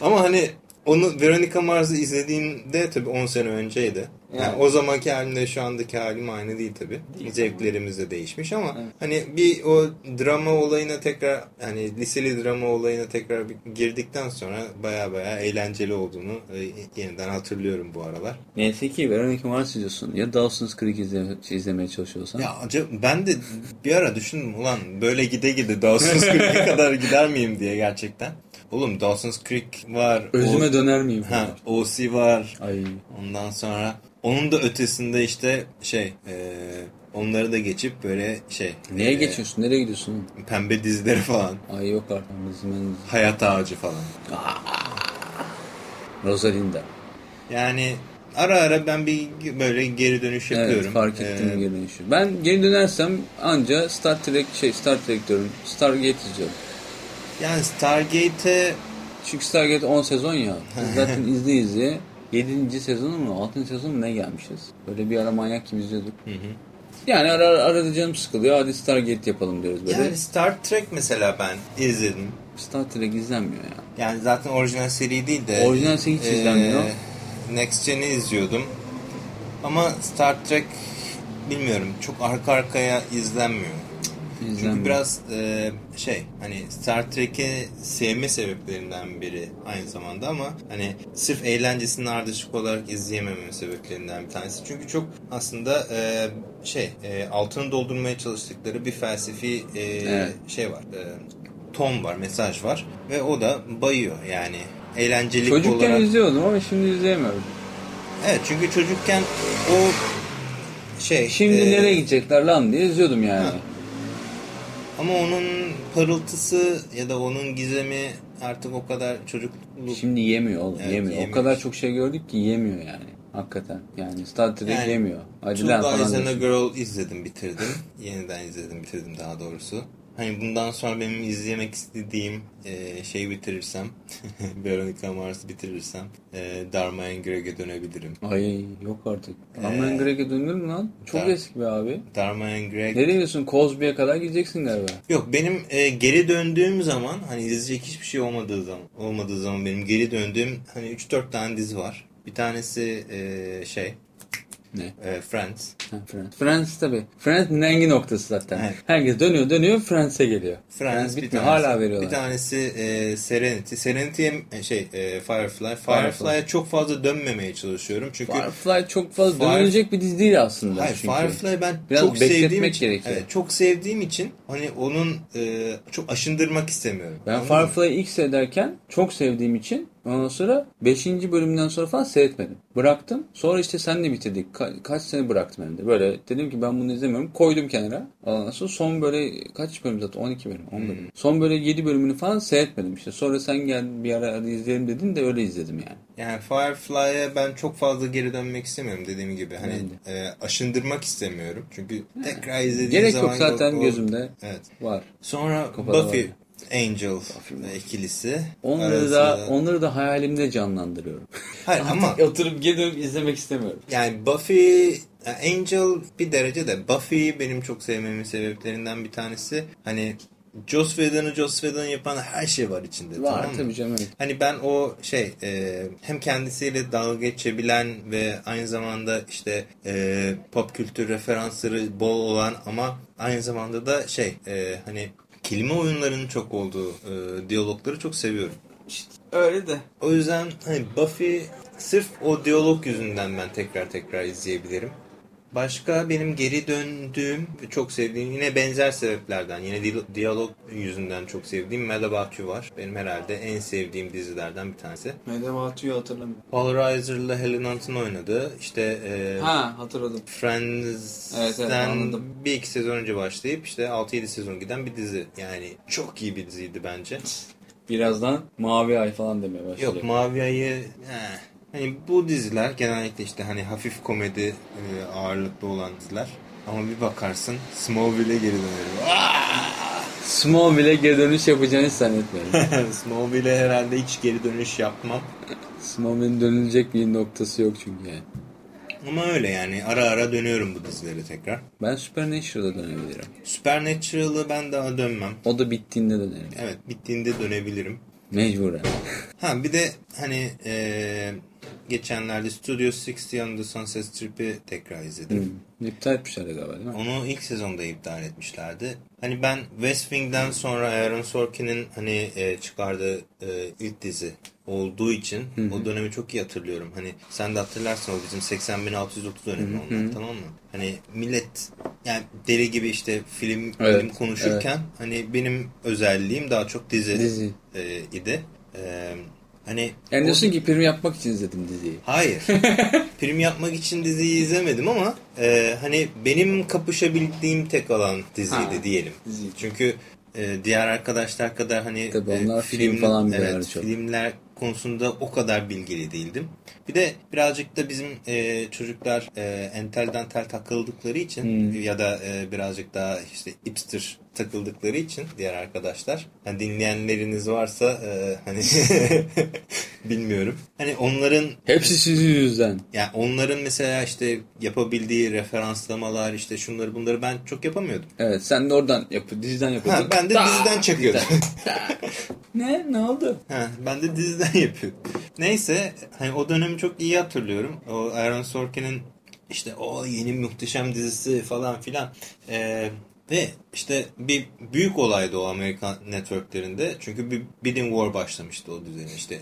Ama hani onu Veronica Mars'ı izlediğimde tabii 10 sene önceydi. Yani o zamanki halimle şu andaki halim aynı değil tabi. Zevklerimiz de değişmiş ama hani bir o drama olayına tekrar hani liseli drama olayına tekrar girdikten sonra baya baya eğlenceli olduğunu e, yeniden hatırlıyorum bu aralar. Neyse ki Veronica Mars izliyorsun ya Dawson's Creek izleme, izlemeye çalışıyorsan. Ya acaba ben de bir ara düşündüm ulan böyle gide gide Dawson's Creek'e kadar gider miyim diye gerçekten. Oğlum Dawson's Creek var. Özüme o, döner miyim? Ha, OC var. Ay. Ondan sonra onun da ötesinde işte şey e, onları da geçip böyle şey. Neye e, geçiyorsun? Nereye gidiyorsun? Pembe dizileri falan. Ay yok artık. Bizim Hayat ağacı falan. Rosalinda. Yani ara ara ben bir böyle geri dönüş yapıyorum. Evet fark ettim Ee, geri dönüşü. Ben geri dönersem anca Star Trek şey Star Trek diyorum. Stargate izliyorum. Yani Stargate'e Çünkü Stargate 10 sezon ya. Zaten izle izle 7. sezonu mu 6. sezonu mu ne gelmişiz. Böyle bir ara manyak gibi izliyorduk. Yani ara ara arada canım sıkılıyor. Hadi Stargate yapalım diyoruz böyle. yani Star Trek mesela ben izledim. Star Trek izlenmiyor ya. Yani zaten orijinal seri değil de Orijinal seri hiç izlenmiyor. Next Gen'i izliyordum. Ama Star Trek bilmiyorum çok arka arkaya izlenmiyor. Çünkü İzlenmiyor. biraz e, şey hani Star Trek'i sevme sebeplerinden biri aynı zamanda ama hani sırf eğlencesinin ardışık olarak izleyememem sebeplerinden bir tanesi. Çünkü çok aslında e, şey e, altını doldurmaya çalıştıkları bir felsefi e, Evet. şey var. E, ton var, mesaj var ve o da bayıyor yani. Eğlencelik Çocukken olarak. izliyordum ama şimdi izleyemiyorum. Evet çünkü çocukken o şey Şimdi e, nereye gidecekler lan diye izliyordum yani. Ha. Ama onun parıltısı ya da onun gizemi artık o kadar çocukluk Şimdi yemiyor oğlum Evet, yemiyor. O yemiyor. kadar çok şey gördük ki yemiyor yani. Hakikaten. Yani Star Trek Yani yemiyor. Hadi Two lan Guys falan and a diyorsun. Girl izledim bitirdim. Yeniden izledim bitirdim daha doğrusu. Hani bundan sonra benim izlemek istediğim e, şeyi bitirirsem, Veronica Mars'ı bitirirsem e, Dharma and Greg'e dönebilirim. Ay yok artık. Ee, Aman Greg'e dönülür mü lan? Çok Dar- eski be abi. Dharma and Greg... Nereye diyorsun? Cosby'ye kadar gideceksin galiba. Yok benim e, geri döndüğüm zaman hani izleyecek hiçbir şey olmadığı zaman olmadığı zaman benim geri döndüğüm hani 3-4 tane dizi var. Bir tanesi e, şey Ne? e, Friends. Ha, Friends. Friends tabii. Friends nengi noktası zaten. Evet. Herkes dönüyor dönüyor Friends'e geliyor. Friends bir bitmiyor. tanesi, Hala veriyorlar. Bir tanesi e, Serenity. Serenity e, şey e, Firefly. Firefly'e Firefly. çok fazla dönmemeye çalışıyorum çünkü Firefly çok fazla Fire- dönülecek bir dizi değil aslında. Hayır çünkü. Firefly ben Biraz çok sevdiğim için gerekiyor. evet, çok sevdiğim için hani onun e, çok aşındırmak istemiyorum. Ben? Firefly'ı ilk seyrederken çok sevdiğim için ondan sonra 5. bölümden sonra falan seyretmedim. Bıraktım. Sonra işte senle bitirdik. Ka- kaç sene bıraktım hem de. Böyle dedim ki ben bunu izlemiyorum. Koydum kenara. Ondan sonra son böyle kaç bölüm zaten? 12 bölüm. 10 bölüm. Son böyle 7 bölümünü falan seyretmedim işte. Sonra sen gel bir ara izleyelim dedin de öyle izledim yani. Yani Firefly'e ben çok fazla geri dönmek istemiyorum dediğim gibi. Hani e, aşındırmak istemiyorum. Çünkü tekrar izlediğim Gerek zaman yok zaten o- gözümde Evet. var. Sonra Kafada Buffy var. Angel ikilisi. Onları arasında- da onları da hayalimde canlandırıyorum. Hayır ama Oturup dönüp izlemek istemiyorum. yani Buffy Angel bir derece de Buffy'yi benim çok sevmemin sebeplerinden bir tanesi hani Joss Whedon'ı Joss Whedon yapan her şey var içinde. Var tamam mı? tabii canım. evet. Hani ben o şey e, hem kendisiyle dalga geçebilen ve aynı zamanda işte e, pop kültür referansları bol olan ama aynı zamanda da şey e, hani kelime oyunlarının çok olduğu e, diyalogları çok seviyorum. Öyle de. O yüzden hani Buffy sırf o diyalog yüzünden ben tekrar tekrar izleyebilirim. Başka benim geri döndüğüm ve çok sevdiğim yine benzer sebeplerden yine di- diyalog yüzünden çok sevdiğim You var. Benim herhalde en sevdiğim dizilerden bir tanesi. Medevatu'yu hatırlamıyorum. Paul Reiser'la Helen Hunt'ın oynadığı işte e, Ha hatırladım. Friends'ten Evet, evet, anladım. bir iki sezon önce başlayıp işte 6-7 sezon giden bir dizi. Yani çok iyi bir diziydi bence. Birazdan Mavi Ay falan demeye başlayacak. Yok Mavi Ay'ı eh. Hani bu diziler genellikle işte hani hafif komedi e, ağırlıklı olan diziler. Ama bir bakarsın Smallville'e geri dönerim. Smallville'e geri dönüş yapacağını hiç zannetmiyorum. Smallville'e herhalde hiç geri dönüş yapmam. Smallville'in dönülecek bir noktası yok çünkü yani. Ama öyle yani ara ara dönüyorum bu dizilere tekrar. Ben Supernatural'a dönebilirim. Supernatural'ı ben daha dönmem. O da bittiğinde dönerim. Evet bittiğinde dönebilirim. Mecburen. Ha bir de hani eee geçenlerde Studio 60 on the Sunset Strip'i tekrar izledim. Hmm. İptal etmişlerdi galiba değil mi? Onu ilk sezonda iptal etmişlerdi. Hani ben West Wing'den sonra Aaron Sorkin'in hani e, çıkardığı e, ilk dizi olduğu için hı hı. o dönemi çok iyi hatırlıyorum. Hani sen de hatırlarsın o bizim 80.630 dönemi hı hı. onlar tamam mı? Hani millet yani deli gibi işte film, evet, film konuşurken evet. hani benim özelliğim daha çok dizi, dizi. E, idi. E, Hani yani diyorsun ki prim yapmak için izledim diziyi. Hayır. prim yapmak için diziyi izlemedim ama e, hani benim kapışabildiğim tek alan diziydi ha, diyelim. Dizi. Çünkü e, diğer arkadaşlar kadar hani Tabii onlar e, film, film falan evet, filmler konusunda o kadar bilgili değildim. Bir de birazcık da bizim e, çocuklar e, entel dantel takıldıkları için hmm. ya da e, birazcık daha işte hipster takıldıkları için diğer arkadaşlar. Yani dinleyenleriniz varsa e, hani bilmiyorum. Hani onların hepsi sizin yüzden. Yani onların mesela işte yapabildiği referanslamalar işte şunları bunları ben çok yapamıyordum. Evet sen de oradan yap diziden yapıyordun. Ha, ben de diziden çakıyordum. ne? Ne oldu? Ha, ben de diziden yapıyordum. Neyse hani o dönemi çok iyi hatırlıyorum. O Aaron Sorkin'in işte o yeni muhteşem dizisi falan filan. Ee, ve işte bir büyük olaydı o Amerikan networklerinde. Çünkü bir bidding war başlamıştı o düzeni. İşte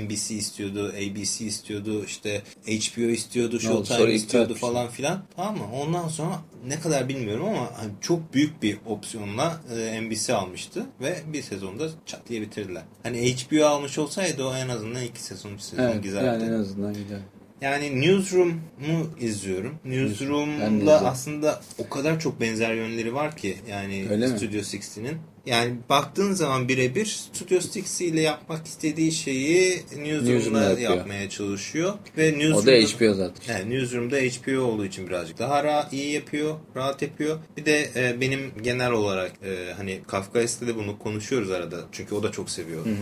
NBC e, istiyordu, ABC istiyordu, işte HBO istiyordu, Showtime istiyordu falan filan. Tamam mı? Ondan sonra ne kadar bilmiyorum ama hani çok büyük bir opsiyonla e, NBC almıştı ve bir sezonda çat diye bitirdiler. Hani HBO almış olsaydı o en azından iki sezon, bir sezon evet, güzeldi. Yani en azından güzel. Yani Newsroom'u izliyorum. Newsroom'la aslında o kadar çok benzer yönleri var ki yani Öyle Studio 60'nin. Yani baktığın zaman birebir Studio 60 ile yapmak istediği şeyi Newsroom'da yapmaya çalışıyor. Ve Newsroom'da, o da HBO zaten. Yani Newsroom'da HBO olduğu için birazcık daha rahat, iyi yapıyor, rahat yapıyor. Bir de e, benim genel olarak e, hani Kafkais'te de bunu konuşuyoruz arada. Çünkü o da çok seviyor. Hı hı.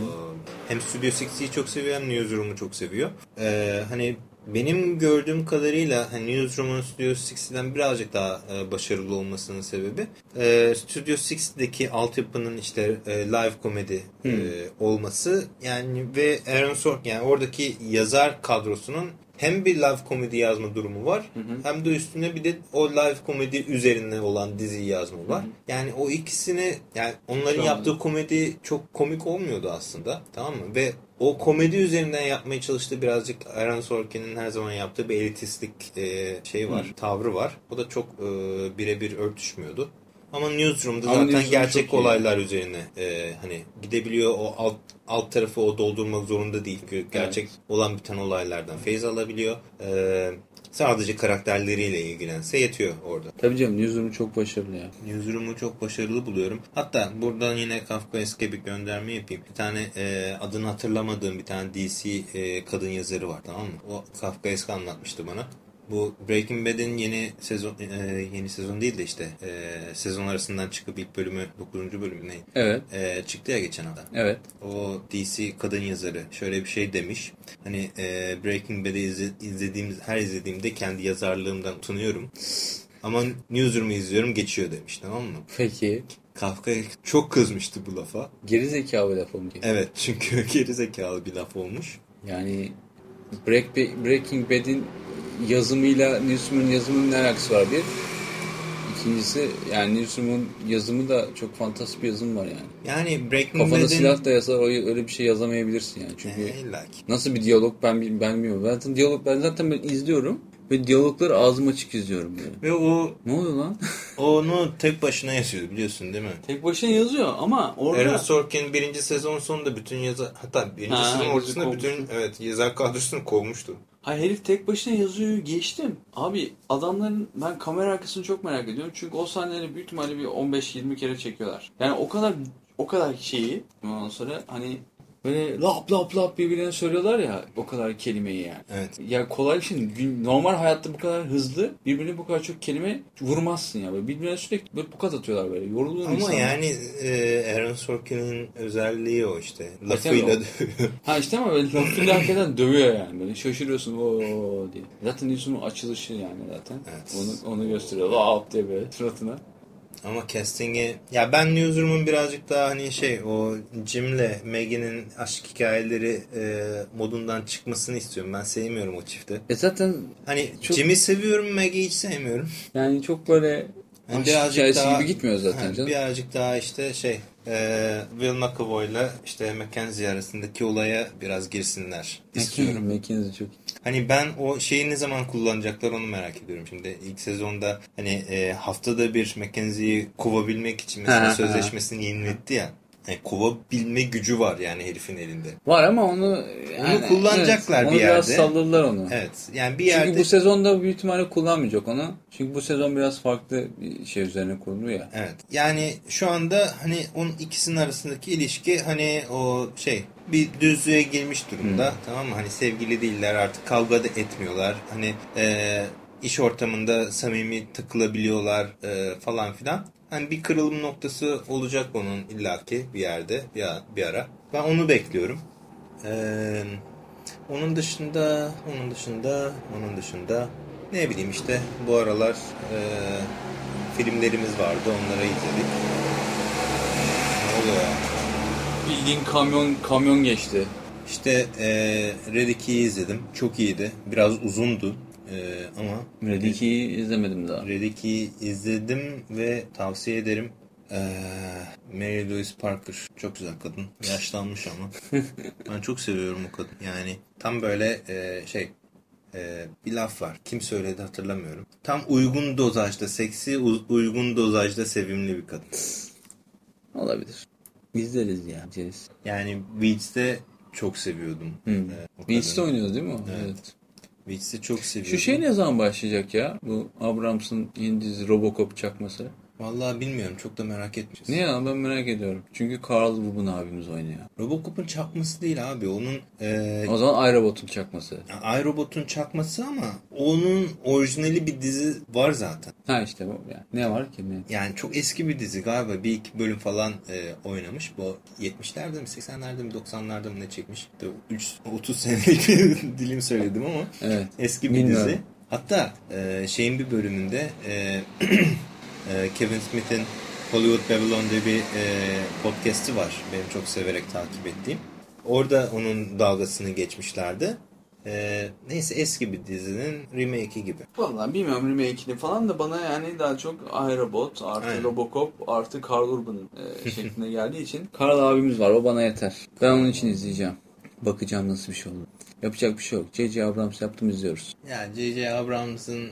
Hem Studio 60'yi çok seviyor hem Newsroom'u çok seviyor. E, hani benim gördüğüm kadarıyla hani Newsroom'un Studio 60'den birazcık daha e, başarılı olmasının sebebi e, Studio 60'deki altyapının işte e, live komedi hmm. e, olması yani ve Aaron Sorkin yani oradaki yazar kadrosunun hem bir live komedi yazma durumu var hı hı. hem de üstüne bir de o live komedi üzerine olan diziyi yazma var. Hı hı. Yani o ikisini yani onların Şu yaptığı komedi çok komik olmuyordu aslında tamam mı? Ve o komedi üzerinden yapmaya çalıştığı birazcık Aaron Sorkin'in her zaman yaptığı bir elitistlik e, şey var, Hı. tavrı var. O da çok e, birebir örtüşmüyordu. Ama Newsroom'da zaten Newsroom gerçek olaylar üzerine e, hani gidebiliyor. O alt, alt tarafı o doldurmak zorunda değil. Gerçek evet. olan biten olaylardan feyz alabiliyor. E, Sadece karakterleriyle ilgilense yetiyor orada. Tabii canım Newsroom'u çok başarılı ya. Newsroom'u çok başarılı buluyorum. Hatta buradan yine Kafkaeske bir gönderme yapayım. Bir tane e, adını hatırlamadığım bir tane DC e, kadın yazarı var tamam mı? O Kafkaeske anlatmıştı bana. Bu Breaking Bad'in yeni sezon e, yeni sezon değil de işte e, sezon arasından çıkıp ilk bölümü 9. bölümü ne? Evet. E, çıktı ya geçen adam. Evet. O DC kadın yazarı şöyle bir şey demiş. Hani e, Breaking Bad'i izle, izlediğim her izlediğimde kendi yazarlığımdan utanıyorum. Ama Newsroom'u izliyorum geçiyor demiş tamam mı? Peki. Kafka çok kızmıştı bu lafa. Geri zekalı laf olmuş. Evet çünkü geri zekalı bir laf olmuş. Yani Break, Breaking Bad'in yazımıyla Newsroom'un yazımının ne alakası var bir. İkincisi yani Newsroom'un yazımı da çok fantastik bir yazım var yani. Yani Breaking Kafana Bad'in... silah da yazar öyle bir şey yazamayabilirsin yani. Çünkü e, nasıl bir diyalog ben ben bilmiyorum. Ben zaten diyalog ben zaten ben izliyorum. Ve diyalogları ağzım açık izliyorum yani. Ve o... Ne oluyor lan? onu tek başına yazıyor biliyorsun değil mi? Tek başına yazıyor ama orada... Aaron Sorkin birinci sezon sonunda bütün yazı... Hatta birinci ha, sezon ortasında bütün evet yazar kadrosunu kovmuştu. Hayır herif tek başına yazıyor geçtim. Abi adamların ben kamera arkasını çok merak ediyorum. Çünkü o sahneleri büyük ihtimalle bir 15-20 kere çekiyorlar. Yani o kadar o kadar şeyi ondan sonra hani Böyle lap lap lap birbirine söylüyorlar ya o kadar kelimeyi yani. Evet. Ya kolay bir şey Normal hayatta bu kadar hızlı birbirine bu kadar çok kelime vurmazsın ya. Böyle birbirine sürekli böyle pukat atıyorlar böyle. Yoruluyor Ama insanlar. yani e, Aaron Sorkin'in özelliği o işte. Lafıyla dövüyor. Ha işte ama böyle lafıyla hakikaten dövüyor yani. Böyle şaşırıyorsun o diye. Zaten News'un açılışı yani zaten. Evet. Onu, onu gösteriyor. Lap diye böyle suratına. Ama casting'i ya ben Newsroom'un birazcık daha hani şey o Jim'le Maggie'nin aşk hikayeleri e, modundan çıkmasını istiyorum. Ben sevmiyorum o çifti. E zaten Hani Çok- Jim'i seviyorum, Maggie'yi hiç sevmiyorum. yani çok böyle Yani aşk hikayesi gibi gitmiyor zaten Ha, canım. Birazcık daha işte şey e, Will McAvoy'la işte Mackenzie arasındaki olaya biraz girsinler istiyorum. McKinsey çok Hani ben o şeyi ne zaman kullanacaklar onu merak ediyorum. Şimdi ilk sezonda hani e, haftada bir Mackenzie'yi kovabilmek için mesela Ha, ha. sözleşmesini yeniletti ya. Yani kovabilme gücü var yani herifin elinde. Var ama onu yani, kullanacaklar evet, bir onu biraz yerde. salladılar onu. Evet. Yani bir Çünkü yerde bu sezonda büyük ihtimalle kullanmayacak onu. Çünkü bu sezon biraz farklı bir şey üzerine kurulu ya. Evet. Yani şu anda hani onun ikisinin arasındaki ilişki hani o şey bir düzlüğe girmiş durumda. Tamam mı? Hani sevgili değiller artık kavga da etmiyorlar. Hani e, iş ortamında samimi takılabiliyorlar e, falan filan. Hani bir kırılım noktası olacak onun illaki bir yerde bir, bir ara. Ben onu bekliyorum. Eee onun dışında, onun dışında, onun dışında ne bileyim işte bu aralar e, filmlerimiz vardı onları izledik. Ne oluyor ya? Bildiğin kamyon kamyon geçti. İşte e, Red 2'yi izledim. Çok iyiydi. Biraz uzundu. E, ama Red 2'yi izlemedim daha. Red 2'yi izledim ve tavsiye ederim. E, Mary Louise Parker. Çok güzel kadın. Yaşlanmış ama. ben çok seviyorum o kadın. Yani tam böyle e, şey e, bir laf var. Kim söyledi hatırlamıyorum. Tam uygun dozajda, seksi uygun dozajda sevimli bir kadın. Olabilir. İzleriz ya. İzleriz. Yani Weeds'te çok seviyordum. Hı. e, Beast'te kadını. oynuyordu değil mi o? Evet. Weeds'te çok seviyordum. Şu şey ne zaman başlayacak ya? Bu Abrams'ın yeni dizi Robocop çakması. Vallahi bilmiyorum. Çok da merak etmişiz. Ne ya ben merak ediyorum. Çünkü Carl Ruben abimiz oynuyor. Robocop'un çakması değil abi. Onun e, O zaman iRobot'un çakması. iRobot'un çakması ama onun orijinali bir dizi var zaten. Ha işte bu yani. Ne var ki ne? Yani çok eski bir dizi galiba. Bir iki bölüm falan e, oynamış. Bu 70'lerde mi 80'lerde mi 90'larda mı ne çekmiş? İşte 3, 30 senelik bir dilim söyledim ama Evet. eski bir Bilmiyorum. dizi. Hatta e, şeyin bir bölümünde e, e, Kevin Smith'in Hollywood Babylon diye bir e, podcast'i var. Benim çok severek takip ettiğim. Orada onun dalgasını geçmişlerdi. E, neyse eski bir dizinin remake'i gibi. Vallahi bilmiyorum remake'ini falan da bana yani daha çok iRobot artı Aynen. Robocop artı Carl Urban'ın e, şeklinde geldiği için. Carl abimiz var o bana yeter. Ben onun için izleyeceğim. Bakacağım nasıl bir şey olur. Yapacak bir şey yok. J.J. Abrams yaptım izliyoruz. Yani J.J. Abrams'ın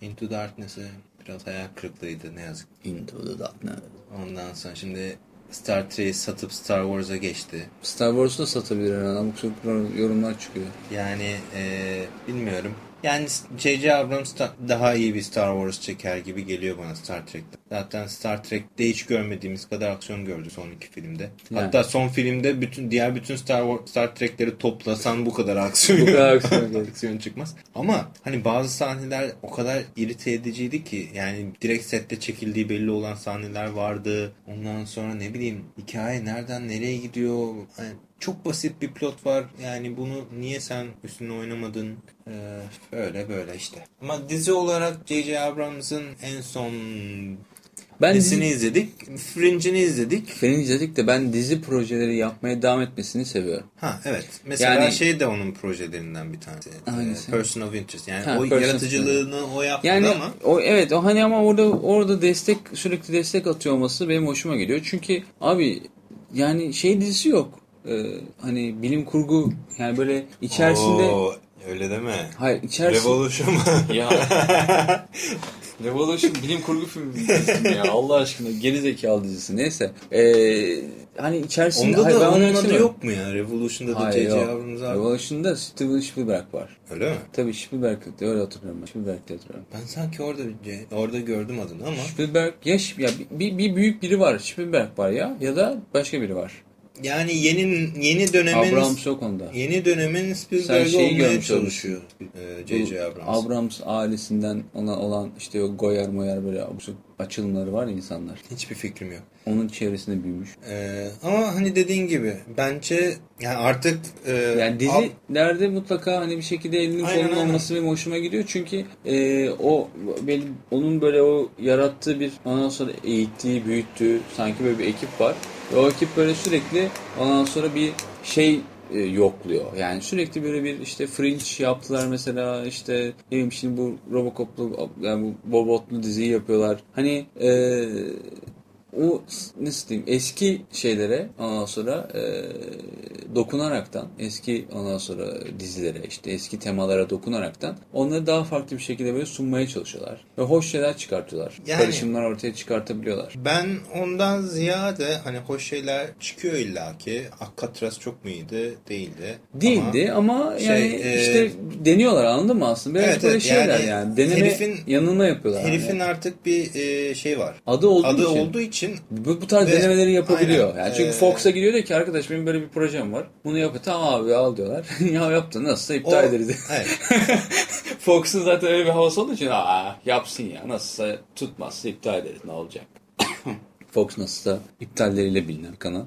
Into Darkness'ı biraz hayal kırıklığıydı ne yazık. Into the Darkness. Ondan sonra şimdi Star Trek'i satıp Star Wars'a geçti. Star Wars'u da satabilir herhalde. Sabuk yorumlar çıkıyor. Yani eee, bilmiyorum. Yani J.J. Abrams da- daha iyi bir Star Wars çeker gibi geliyor bana Star Trek'te. Zaten Star Trek'te hiç görmediğimiz kadar aksiyon gördük son iki filmde. Yani. Hatta son filmde bütün diğer bütün Star Wars, Star Trek'leri toplasan bu kadar aksiyon, Bu kadar aksiyon aksiyon çıkmaz. Ama hani bazı sahneler o kadar irite ediciydi ki yani direkt sette çekildiği belli olan sahneler vardı. Ondan sonra ne bileyim hikaye nereden nereye gidiyor? Hani çok basit bir plot var. Yani bunu niye sen üstüne oynamadın? Ee, öyle böyle işte. Ama dizi olarak J.J. Abrams'ın en son Ben dizisini dizi, izledik. Fringe'ini izledik. Film izledik de ben dizi projeleri yapmaya devam etmesini seviyorum. Ha evet. Mesela Yani- şey de onun projelerinden bir tanesi. Hangisi? Ee, Person of Interest. Yani Ha, o yaratıcılığını o yaptı Yani ama o evet o hani ama orada orada destek sürekli destek atıyor olması benim hoşuma gidiyor. Çünkü abi yani şey dizisi yok. Ee, hani bilim kurgu yani böyle içerisinde Oo, öyle deme. hayır içerisinde Revolution mu? ya Revolution bilim kurgu filmi ya Allah aşkına geri zekalı dizisi neyse. Ee, hani içerisinde Onda hayır, da onun adı yok mu ya? Revolution'da da yok. Abrams abi. Revolution'da Steven Spielberg var. Öyle mi? Tabii Spielberg öyle hatırlıyorum ben. Spielberg hatırlıyorum. Ben sanki orada orada gördüm adını ama Spielberg ya, ya bir, bir büyük biri var. Spielberg var ya ya da başka biri var. Yani yeni yeni dönemin Abrams yok onda. yeni dönemin Spielberg'i olmaya çalışıyor. J.J. Bu Abrams. Abrams ailesinden ona olan işte o Goyer Moyer böyle açılımları var ya insanlar. Hiçbir fikrim yok. Onun çevresinde büyümüş. Ee, ama hani dediğin gibi bence yani artık e, Yani dizilerde mutlaka hani bir şekilde elinin Aynen, kolunun olması benim hoşuma gidiyor. Çünkü e, o benim, onun böyle o yarattığı bir ondan sonra eğittiği, büyüttüğü sanki böyle bir ekip var. Ve o ekip böyle sürekli ondan sonra bir şey e, yokluyor. Yani sürekli böyle bir işte Fringe yaptılar mesela işte ne bileyim şimdi bu Robocop'lu yani bu Bobot'lu diziyi yapıyorlar. Hani e, o nasıl diyeyim eski şeylere ondan sonra e, dokunaraktan eski ondan sonra dizilere işte eski temalara dokunaraktan onları daha farklı bir şekilde böyle sunmaya çalışıyorlar. Ve hoş şeyler çıkartıyorlar. Yani- Karışımlar ortaya çıkartabiliyorlar. Ben ondan ziyade hani hoş şeyler çıkıyor illaki. Alcatraz çok mu iyiydi? Değildi. Değildi ama, şey, yani e, işte deniyorlar anladın mı aslında? Biraz Evet, böyle evet, şeyler yani. yani Deneme herifin- yanılma yapıyorlar. Herifin yani. artık bir e, şey var. adı olduğu Adı için. olduğu için Bu, bu tarz Ve- denemeleri yapabiliyor. aynen. Yani çünkü Ee, Fox'a gidiyor diyor ki arkadaş benim böyle bir projem var. Bunu yap. Tamam abi al diyorlar. ya yaptın nasılsa iptal o, ederiz. evet. Fox'un zaten öyle bir havası olduğu için aa yapsın ya nasılsa tutmazsa iptal ederiz ne olacak. Fox nasılsa iptalleriyle bilinen kanal.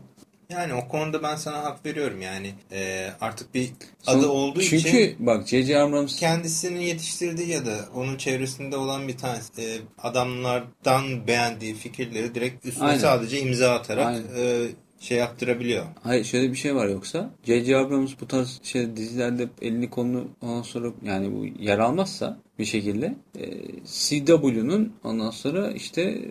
Yani o konuda ben sana hak veriyorum yani e, artık bir Son- adı olduğu Çünkü için bak J.J. Abrams kendisinin yetiştirdiği ya da onun çevresinde olan bir tanesi e, adamlardan beğendiği fikirleri direkt üstüne Aynen. sadece imza atarak Aynen. e, şey yaptırabiliyor. Hayır şöyle bir şey var yoksa J.J. Abrams bu tarz şey dizilerde elini kolunu ondan sonra yani bu yer almazsa bir şekilde e, CW'nun ondan sonra işte e,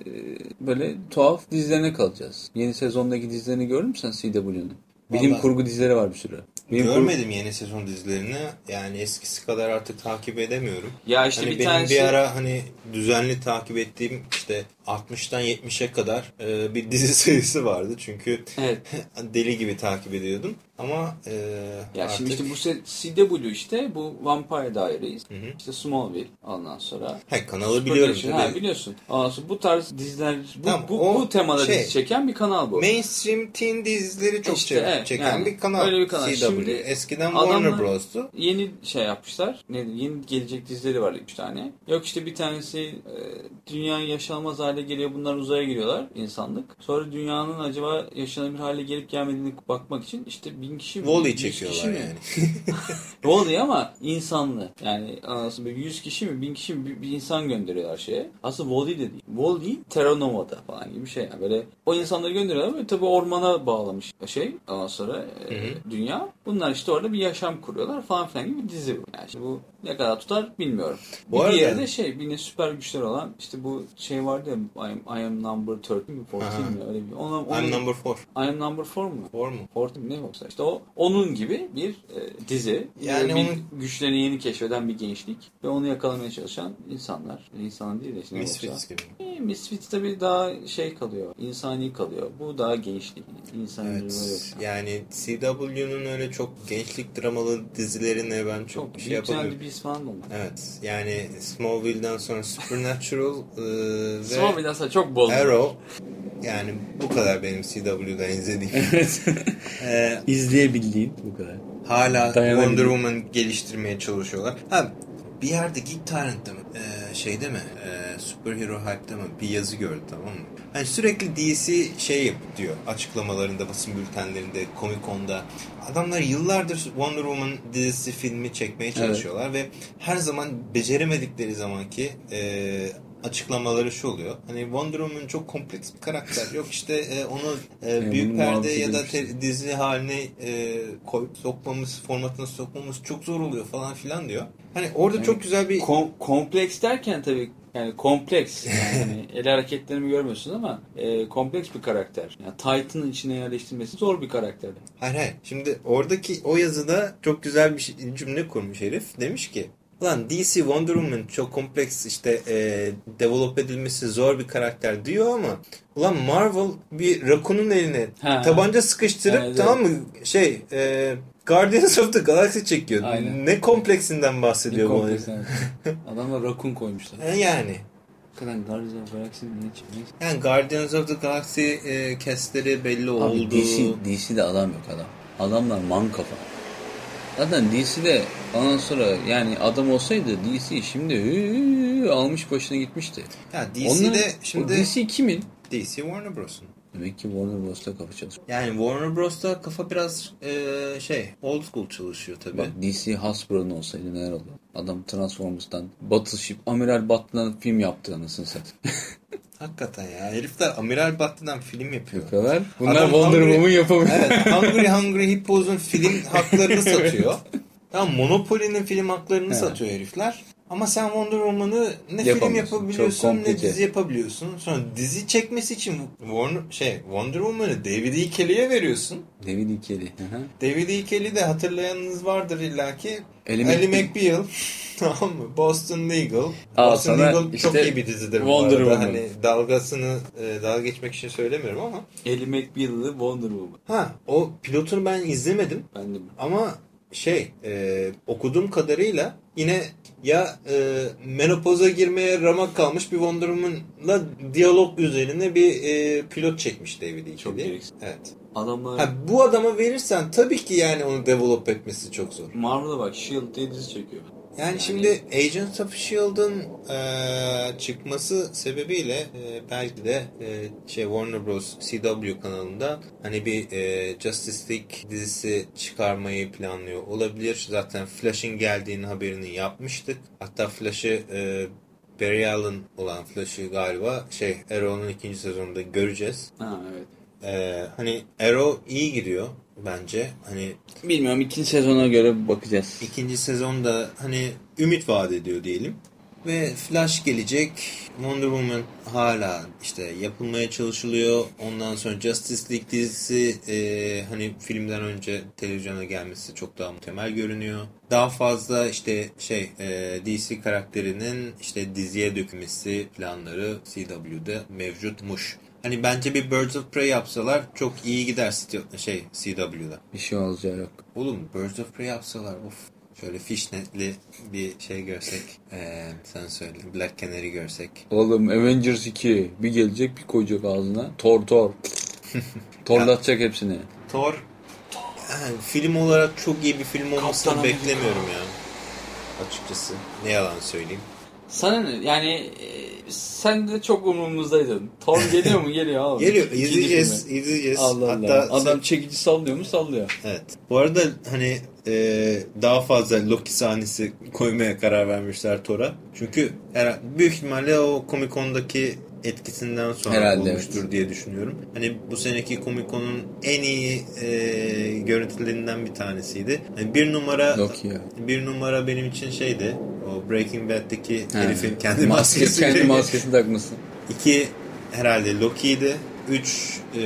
böyle tuhaf dizilerine kalacağız. Yeni sezondaki dizilerini gördün mü sen CW'nun? Bilim Vallahi- kurgu dizileri var bir sürü. Bilim kurgu- Görmedim yeni sezon dizilerini. Yani eskisi kadar artık takip edemiyorum. Ya işte hani bir benim tanesi bir ara hani düzenli takip ettiğim işte 60'tan 70'e kadar e, bir dizi sayısı vardı. Çünkü Evet. deli gibi takip ediyordum. Ama e, Ya artık şimdi işte bu CW işte bu Vampire Diaries, işte Smallville ondan sonra. Hayır, kanalı biliyorum tabii. Ha, biliyorsun. Ondan sonra bu tarz diziler bu, Tamam, bu, bu temada şey- dizi çeken bir kanal bu. mainstream teen dizileri çok İşte, çek- evet, çeken yani bir kanal. öyle bir kanal. CW. Şimdi Eskiden Warner Bros'tu. Yeni şey yapmışlar. Ne, yeni gelecek dizileri var üç tane. Yok işte bir tanesi e, dünya yaşanmaz hale geliyor. Bunlar uzaya giriyorlar insanlık. Sonra dünyanın acaba yaşanabilir hale gelip gelmediğini bakmak için işte bin kişi yüz kişi çekiyorlar mi? yani. Volley ama insanlı. Yani anasını böyle 100 kişi mi 1000 kişi mi bir, bir insan gönderiyorlar şeye. Aslında volley de değil. Volley Terra Nova'da falan gibi bir şey. Yani böyle o insanları gönderiyorlar ve tabii ormana bağlamış şey. Ondan sonra e, dünya. Bunlar işte orada bir yaşam kuruyorlar falan filan gibi bir dizi bu. Yani şimdi bu ne kadar tutar bilmiyorum. Bu bir arada- diğeri de şey bir de süper güçler olan işte bu şey vardı ya I am, I am number 13 mi 14 Aha. mi öyle bir. Ona, ona, I'm number four. I am number 4 mu? Four mu? 14 mi ne yoksa işte o onun gibi bir e, dizi. Yani bir onun- güçlerini yeni keşfeden bir gençlik ve onu yakalamaya çalışan insanlar. İnsan değil de işte Misfits gibi. E, Misfits tabii daha şey kalıyor. insani kalıyor. Bu daha gençlik. İnsani Evet. yok. Yani CW'nun öyle çok gençlik dramalı dizilerine ben çok, Çok bir şey yapamıyorum. bir biz falan. Evet. Yani Smallville'den sonra Supernatural e, ve Smallville'den sonra çok bol. Arrow yani bu kadar benim CW'da izlediğim. Ee, İzleyebildiğin bu kadar. hala. Wonder Woman geliştirmeye çalışıyorlar. Ha bir yerde Geek Torrent'te mi? Ee, şeyde mi? Ee, Superhero Hype'da mı? Bir yazı gördüm tamam mı? Hani sürekli DC şey yap diyor açıklamalarında, basın bültenlerinde, Comic Con'da. Adamlar yıllardır Wonder Woman dizisi filmi çekmeye çalışıyorlar ve her zaman beceremedikleri zamanki e, açıklamaları şu oluyor. Hani Wonder Woman çok kompleks bir karakter. Yok işte e, onu e, büyük perde ya da te- dizi haline e, koyup sokmamız, formatına sokmamız çok zor oluyor falan filan diyor. Hani orada çok güzel bir Kom- kompleks derken tabii yani kompleks yani el hareketlerimi görmüyorsun ama e, kompleks bir karakter. Yani Titan'ın içine yerleştirmesi zor bir karakter. Hayır hayır. Şimdi oradaki o yazıda çok güzel bir şey- cümle kurmuş herif. Demiş ki Lan DC Wonder Woman çok kompleks işte e, develop edilmesi zor bir karakter diyor ama ulan Marvel bir rakunun eline Ha. tabanca sıkıştırıp Evet, tamam mı şey e, Guardians of the Galaxy çekiyor. Aynen. Ne kompleksinden bahsediyor bu kompleks. evet. Adamlar rakun koymuşlar. E, Yani. Hakikaten Guardians of the Galaxy'nin niye çıkmış? Yani Guardians of the Galaxy e, castleri belli Abi oldu. DC, DC'de adam yok adam. Adamlar man kafa. Zaten DC'de ondan sonra yani adam olsaydı DC şimdi hıı, almış başına gitmişti. Ya DC'de Onların- şimdi DC kimin? DC Warner Bros'un. Demek ki Warner Bros'ta kafa çalışıyor. Yani Warner Bros'ta kafa biraz e, şey old school çalışıyor tabii. Bak DC Hasbro'nun olsaydı neler olur? Adam Transformers'tan Battleship, Amiral Batman'dan film yaptı anasını satayım. Hakikaten ya herifler Amiral Battı'dan film yapıyor. Yapıyorlar. Bunlar Adam Wonder Hungry- Woman yapamıyor. Evet, Hungry Hungry Hippo's'un film haklarını satıyor. Tamam Monopoly'nin film haklarını satıyor herifler. Ama sen Wonder Woman'ı ne film yapabiliyorsun Çok ne dizi yapabiliyorsun. Sonra dizi çekmesi için Warner, şey Wonder Woman'ı David E. Kelly'e veriyorsun. David E. Hı. David E. Kelly de hatırlayanınız vardır illaki. Ali Ali, Mc- McBeal. tamam mı? Boston Legal. Al Boston Legal çok işte iyi bir dizidir bu Wonder arada. Woman. Hani dalgasını e, dalga geçmek için söylemiyorum ama. Ellie McBeal'lı Wonder Woman. Ha o pilotunu ben izlemedim. Ben de Ama şey e, okuduğum kadarıyla yine ya e, menopoza girmeye ramak kalmış bir Wonder Woman'la diyalog üzerine bir e, pilot çekmiş David E. Çok gereksiz. Evet. adamlar Ha, bu adama verirsen tabii ki yani onu develop etmesi çok zor. Marvel'a bak Shield diye dizi çekiyor. Yani, şimdi Agents of S.H.I.E.L.D.'ın e, çıkması sebebiyle e, belki de e, şey Warner Bros. CW kanalında hani bir e, Justice League dizisi çıkarmayı planlıyor olabilir. Zaten Flash'ın geldiğini haberini yapmıştık. Hatta Flash'ı e, Barry Allen olan Flash'ı galiba şey Arrow'un ikinci sezonunda göreceğiz. Ha evet. E, hani Arrow iyi gidiyor bence. Hani Bilmiyorum ikinci sezona göre bakacağız. İkinci sezonda hani ümit vaat ediyor diyelim. Ve Flash gelecek. Wonder Woman hala işte yapılmaya çalışılıyor. Ondan sonra Justice League dizisi e, hani filmden önce televizyona gelmesi çok daha muhtemel görünüyor. Daha fazla işte şey e, DC karakterinin işte diziye dökülmesi planları CW'de mevcutmuş. Hani bence bir Birds of Prey yapsalar çok iyi gider şey CW'da. Bir şey olacağı yok. Oğlum Birds of Prey yapsalar of. Şöyle fishnetli bir şey görsek. Ee, sen söyle. Black Canary görsek. Oğlum Avengers 2 bir gelecek bir koyacak ağzına. Thor Thor. Torlatacak hepsini. Thor yani film olarak çok iyi bir film olmasını Kaptan beklemiyorum ya. Açıkçası. Ne yalan söyleyeyim. Sana ne? Yani e, sen de çok umurumuzdaydın. Thor geliyor mu? Geliyor abi. Geliyor. İzleyeceğiz. izleyeceğiz. Allah Hatta Allah. Adam çekici sallıyor mu? Sallıyor. Evet. Bu arada hani e, daha fazla Loki sahnesi koymaya karar vermişler Thor'a. Çünkü her, büyük ihtimalle o Comic Con'daki etkisinden sonra Herhalde, olmuştur diye düşünüyorum. Hani bu seneki Comic Con'un en iyi e, görüntülerinden bir tanesiydi. Hani bir numara Loki ya. bir numara benim için şeydi. O Breaking Bad'deki Ha. herifin kendi Maske- maskesi. Kendi maskesini takması. İki herhalde Loki'ydi. Üç e,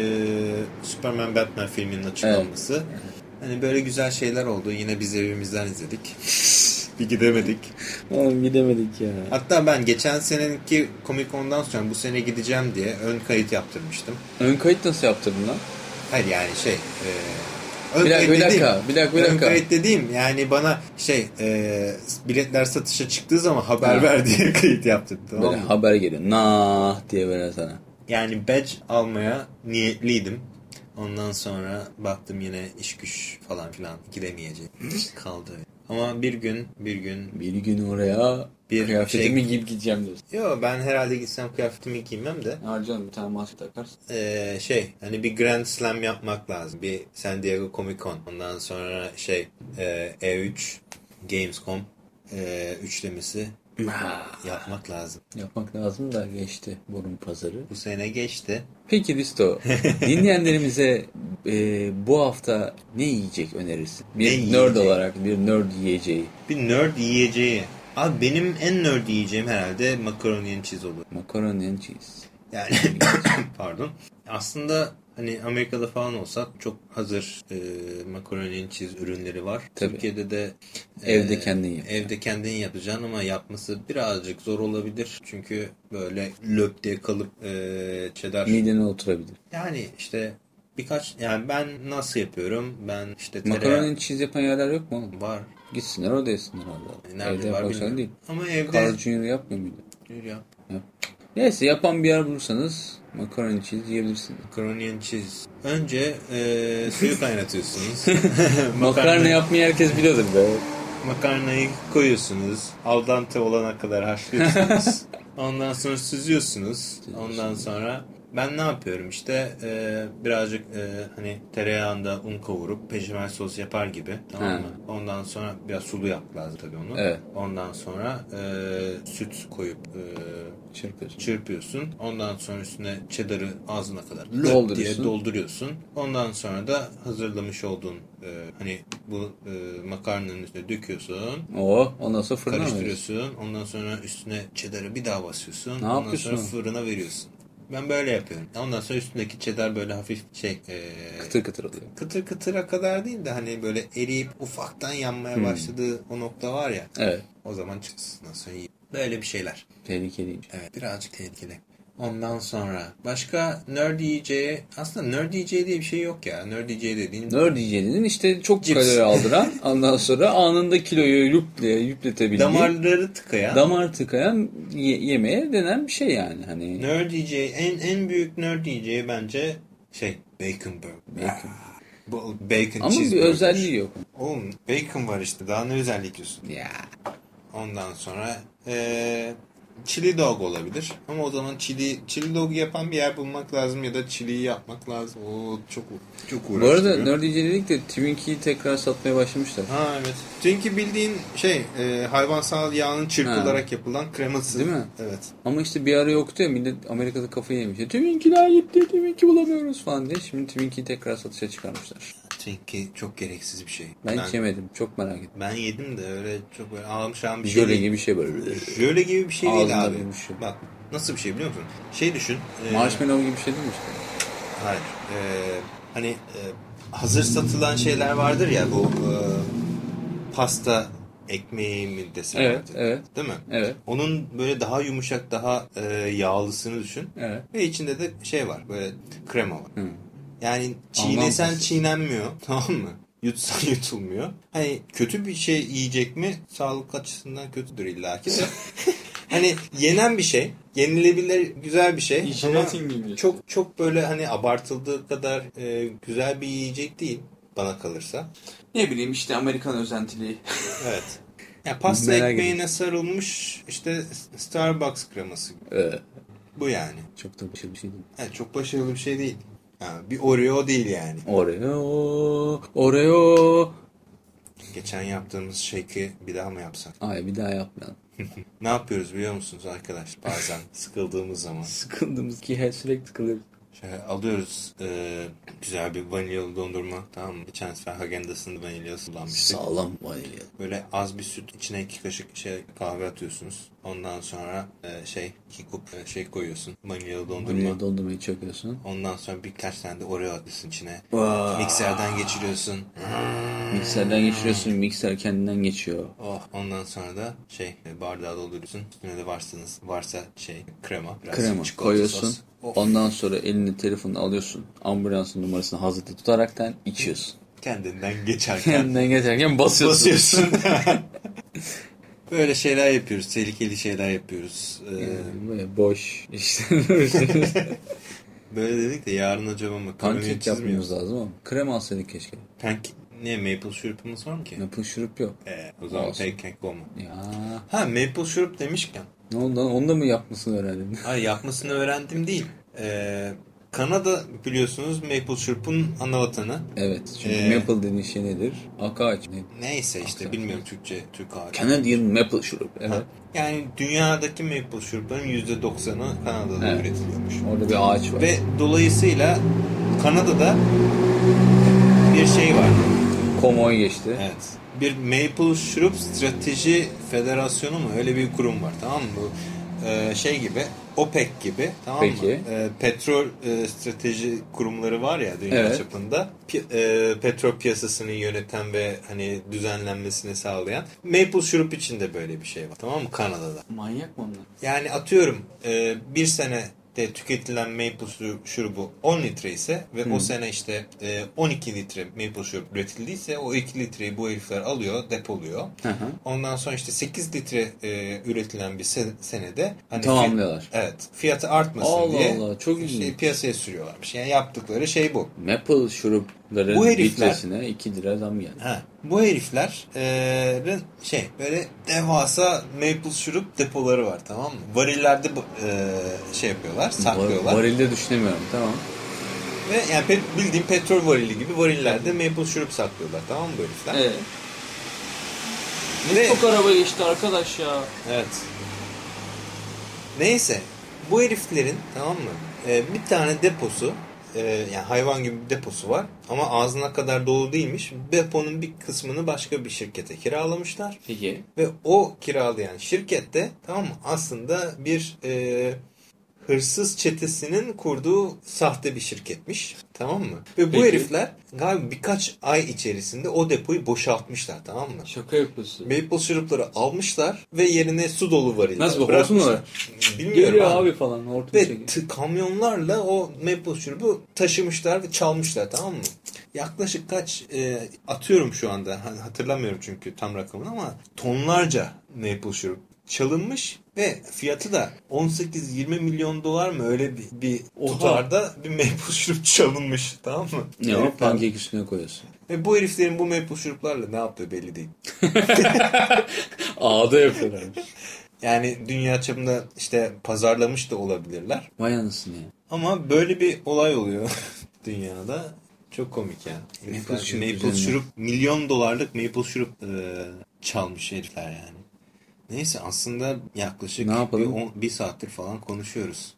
Superman Batman filminin açıklanması. Hani böyle güzel şeyler oldu. Yine biz evimizden izledik. bir gidemedik. Oğlum gidemedik ya. Hatta ben geçen seneki Comic Con'dan sonra bu sene gideceğim diye ön kayıt yaptırmıştım. Ön kayıt nasıl yaptırdın lan? Hayır yani şey... E, ön Bir dakika, kayıt bir dakika, bir dakika, bir Ön dakika. kayıt dediğim yani bana şey e, biletler satışa çıktığı zaman haber Ha. ver diye kayıt yaptırdım. Tamam Böyle mı? haber geliyor. Nah diye böyle sana. Yani badge almaya niyetliydim. Ondan sonra baktım yine iş güç falan filan gidemeyecek. Kaldı. Ama bir gün bir gün Bir gün oraya Bir kıyafetimi şey- giyip gideceğim diyorsun. Yo ben herhalde gitsem kıyafetimi giymem de Harcan bir tane maske takarsın. ee, şey hani bir Grand Slam yapmak lazım. Bir San Diego Comic Con. Ondan sonra şey ee, E3 Gamescom ee, üçlemesi yapmak lazım. Yapmak lazım da geçti burun pazarı. Bu sene geçti. Peki Risto, dinleyenlerimize e, bu hafta ne yiyecek önerirsin? Bir Ne nerd yiyecek? olarak bir nerd yiyeceği. Bir nerd yiyeceği. Abi benim en nerd yiyeceğim herhalde macaroni and cheese olur. Macaroni and cheese. Yani pardon. Aslında hani Amerika'da falan olsak çok hazır e, and cheese ürünleri var. Tabii. Türkiye'de de Evde kendin yapacaksın. Evde kendin yapacaksın ama yapması birazcık zor olabilir. Çünkü böyle löp diye kalıp e, cheddar. Midene oturabilir. Yani işte birkaç yani ben nasıl yapıyorum? Ben işte tereyağı and cheese yapan yerler yok mu var. Gitsinler orada yesinler Allah. Nerede Evde var bilmiyorum. değil. Ama evde Carl Jr. yapmıyor muydu? Dur ya. Neyse yapan bir yer bulursanız Makarna cheese yiyebilirsin. Macaroni and cheese. Önce e, suyu kaynatıyorsunuz. Makarna yapmayı herkes biliyordur be. Makarnayı koyuyorsunuz. Al dente olana kadar haşlıyorsunuz. Ondan sonra süzüyorsunuz. Ondan sonra ben ne yapıyorum işte e, birazcık e, hani tereyağında un kavurup peşimel sos yapar gibi tamam Ha. mı? Ondan sonra biraz sulu yap lazım tabii onu. Evet. Ondan sonra e, süt koyup e, Çırpıyorsun. çırpıyorsun. Ondan sonra üstüne cheddar'ı ağzına kadar löp diye dolduruyorsun. Ondan sonra da hazırlamış olduğun e, hani bu e, makarnanın üstüne döküyorsun. Oo, ondan sonra fırına? Karıştırıyorsun. Ondan sonra üstüne cheddar'ı bir daha basıyorsun. Ne Ondan yapıyorsun sonra fırına veriyorsun. Ben böyle yapıyorum. Ondan sonra üstündeki cheddar böyle hafif şey e, Kıtır kıtır oluyor. kıtır kıtıra kadar değil de hani böyle eriyip ufaktan yanmaya Hmm. başladığı o nokta var ya. Evet. O zaman çıksın. Sonra iyi. Böyle bir şeyler. Tehlikeliymiş. Evet birazcık tehlikeli. Ondan sonra başka nerd yiyeceği aslında nerd yiyeceği diye bir şey yok ya. Nerd yiyeceği dediğin Nerd yiyeceğinin işte çok Cips. kalori aldıran ondan sonra anında kiloyu yüple, yükletebildiği damarları tıkayan damar tıkayan ye- yemeğe denen bir şey yani. Hani nerd yiyeceği en en büyük nerd yiyeceği bence şey bacon burger. Bacon. Bu bacon ama bir özelliği yok. Oğlum bacon var işte daha ne özellik diyorsun. Ya. Ondan sonra eee chili dog olabilir. Ama o zaman chili chili dog yapan bir yer bulmak lazım ya da chiliyi yapmak lazım. O çok çok Bu arada uğraştırıyor. Nerd dedik de Twinkies tekrar satmaya başlamışlar. Ha evet. Çünkü bildiğin şey e, hayvansal yağın çırpılarak yapılan kreması. Değil mi? Evet. Ama işte bir ara yoktu ya millet Amerika'da kafayı yemiş. Ya, Twinkies'ler gitti, Twinkie bulamıyoruz falan diye. Şimdi Twinkie tekrar satışa çıkarmışlar. Çünkü çok gereksiz bir şey. Ben, hiç yemedim. Çok merak ettim. Ben yedim de öyle çok böyle ağlamış ağlamış bir Bir şey jöle değil. gibi bir şey böyle. Jöle gibi bir şey değil Ağzında abi. büyümüş şey. Bak nasıl bir şey biliyor musun? Şey düşün. e, Marshmallow gibi bir şey değil mi işte? Hayır. E, hani e, hazır satılan şeyler vardır ya bu e, pasta ekmeği mi desem Evet, artık. evet. Değil mi? Evet, Onun böyle daha yumuşak, daha e, yağlısını düşün. evet. Ve içinde de şey var, böyle krema var. Hı. Yani çiğnesen çiğnenmiyor, tamam mı? Yutsan yutulmuyor. Hani kötü bir şey yiyecek mi? Sağlık açısından kötüdür illaki de. hani yenen bir şey, yenilebilir güzel bir şey. Ama sinmeyecek. çok çok böyle hani abartıldığı kadar e, güzel bir yiyecek değil bana kalırsa. Ne bileyim işte Amerikan özentiliği. Evet. Ya pasta Merak ekmeğine sarılmış işte Starbucks kreması. Evet. Bu yani. Çok da başarılı bir şey değil. Yani çok başarılı bir şey değil. Yani bir Oreo değil yani. Oreo, Oreo. Geçen yaptığımız shake'i bir daha mı yapsak? Ay bir daha yapmayalım. Ne yapıyoruz biliyor musunuz arkadaş? Bazen sıkıldığımız zaman. Sıkıldığımız ki her sürekli sıkılıyoruz. Şöyle alıyoruz e, güzel bir vanilyalı dondurma tamam mı? Geçen sefer Häagen-Dazs'ın vanilyası kullanmıştık. Sağlam vanilya. Böyle az bir süt içine iki kaşık şey kahve atıyorsunuz. Ondan sonra e, şey iki kup e, şey koyuyorsun. Vanilyalı dondurma. Vanilya dondurmayı çakıyorsun. Ondan sonra birkaç tane de Oreo atıyorsun içine. Vay. Mikserden geçiriyorsun. Mikserden geçiriyorsun, mikser kendinden geçiyor. Oh, ondan sonra da şey e, bardağa dolduruyorsun. Üstüne de varsanız varsa şey krema. Biraz Krema koyuyorsun. sos. Of, Ondan sonra elini telefonunu alıyorsun. Ambulansın numarasını hazırda tutaraktan içiyorsun. kendinden geçerken Kendinden geçerken basıyorsun. basıyorsun. Böyle şeyler yapıyoruz. Tehlikeli şeyler yapıyoruz. Ee, böyle boş işte. böyle dedik de yarın acaba makaroni Pankek yapmamız lazım ama. Krema alsaydık keşke. Pankek ne maple şurupumuz var mı ki? Maple şurup yok. Ee, o zaman Olsun. pancake olma. Ya Ha maple şurup demişken. ne oldu lan? Onu da mı yapmasını öğrendin? Hayır yapmasını öğrendim değil. Ee, Kanada biliyorsunuz maple şurupun ana vatanı. evet. Çünkü Ee, maple dediğin şey nedir? Ak ağaç. Ne? Neyse işte bilmiyorum Türkçe Türk ağacı. Canadian maple şurup. Evet. Yani dünyadaki maple şurupların %90'ı Kanada'da Evet. üretiliyormuş. Orada bir ağaç var. Ve dolayısıyla Kanada'da bir şey var. Komoy geçti. Evet. Bir Maple Şurup Strateji Federasyonu mu? Öyle bir kurum var tamam mı? Bu e, şey gibi OPEC gibi tamam Peki. mı? E, petrol e, strateji kurumları var ya dünya Evet. çapında. Pi- e, petrol piyasasını yöneten ve hani düzenlenmesini sağlayan. Maple Şurup için de böyle bir şey var tamam mı? Kanada'da. Manyak mı onlar? Yani atıyorum e, bir sene de tüketilen maple şuru- şurubu 10 litre ise ve o sene işte e, 12 litre maple şurup üretildiyse o 2 litreyi bu herifler alıyor, depoluyor. Hı hı. Ondan sonra işte 8 litre e, üretilen bir se- senede hani Tamamlıyorlar. fi- evet. Fiyatı artmasın Allah diye Allah, çok ilginç. piyasaya sürüyorlarmış. Yani yaptıkları şey bu. Maple Bu herifler- litresine 2 lira zam geldi. Ha, bu heriflerin şey böyle devasa maple şurup depoları var tamam mı? Varillerde e, şey yapıyorlar, saklıyorlar. Var- Varilde düşünemiyorum tamam. Ve yani pe- bildiğin petrol varili gibi varillerde maple şurup saklıyorlar tamam mı bu herifler? Evet. Ve- çok araba geçti arkadaş ya. Evet. Neyse. Bu heriflerin tamam mı? e, bir tane deposu e, yani hayvan gibi bir deposu var ama ağzına kadar dolu değilmiş. Deponun bir kısmını başka bir şirkete kiralamışlar. Peki. Ve o kiralayan şirkette tamam mı? Aslında bir e, hırsız çetesinin kurduğu sahte bir şirketmiş. Tamam mı? Ve bu Peki. herifler galiba birkaç ay içerisinde o depoyu boşaltmışlar tamam mı? Şaka yapıyorsun. Maple şurupları almışlar ve yerine su dolu variller Nasıl. Hortum mu? Bilmiyorum Geliyor abi. abi falan hortum Ve kamyonlarla o maple şurubu taşımışlar ve çalmışlar tamam mı? Yaklaşık kaç e, atıyorum şu anda hani hatırlamıyorum çünkü tam rakamını ama tonlarca maple şurup çalınmış ve fiyatı da 18-20 milyon dolar mı öyle bir, bir Oha. tutarda bir maple şurup çalınmış tamam mı? Ne o? Pankek üstüne koyuyorsun. Ve bu heriflerin bu maple şuruplarla ne yaptığı belli değil. Ağda yapıyorlarmış. Yani dünya çapında işte pazarlamış da olabilirler. Vay anasını ya. Ama böyle bir olay oluyor dünyada. Çok komik yani. Maple Herifler şurup maple şurup, milyon dolarlık maple şurup e, çalmış herifler yani. Neyse aslında yaklaşık Ne yapalım? bir, on- bir saattir falan konuşuyoruz.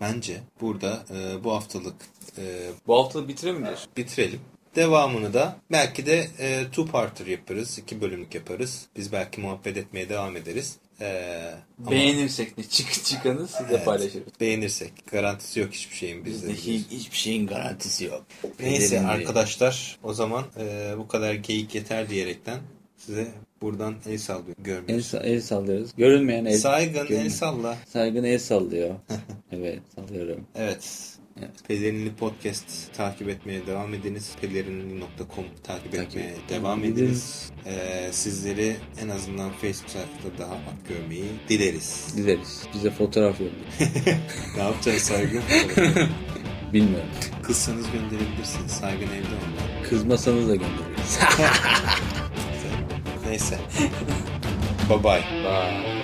Bence burada e, bu haftalık e, Bu hafta bitirebilir. bitirelim. Devamını da belki de e, two parter yaparız. iki bölümlük yaparız. Biz belki muhabbet etmeye devam ederiz. E, ama- Beğenirsek ne çık çıkanı size Evet. paylaşırız. Beğenirsek. Garantisi yok hiçbir şeyin bizde. Bizdeki hiçbir şeyin garantisi yok. Neyse diye. arkadaşlar o zaman e, bu kadar geyik yeter diyerekten size buradan el sallıyor. El, Görmüyoruz. sa- el sallıyoruz. Görünmeyen el. Saygın el görünmeyen. salla. Saygın el sallıyor. evet sallıyorum. Evet. Evet. Pelerinli Podcast takip etmeye devam ediniz. Pelerinli.com takip, Takip etmeye devam ediniz. E, sizleri en azından Facebook sayfada daha ak görmeyi dileriz. Dileriz. Bize fotoğraf yollayın. ne yapacağız Saygın? Bilmiyorum. Kızsanız gönderebilirsiniz. Saygın evde ondan. Kızmasanız da göndeririz. Neyse. bye bye. Bye.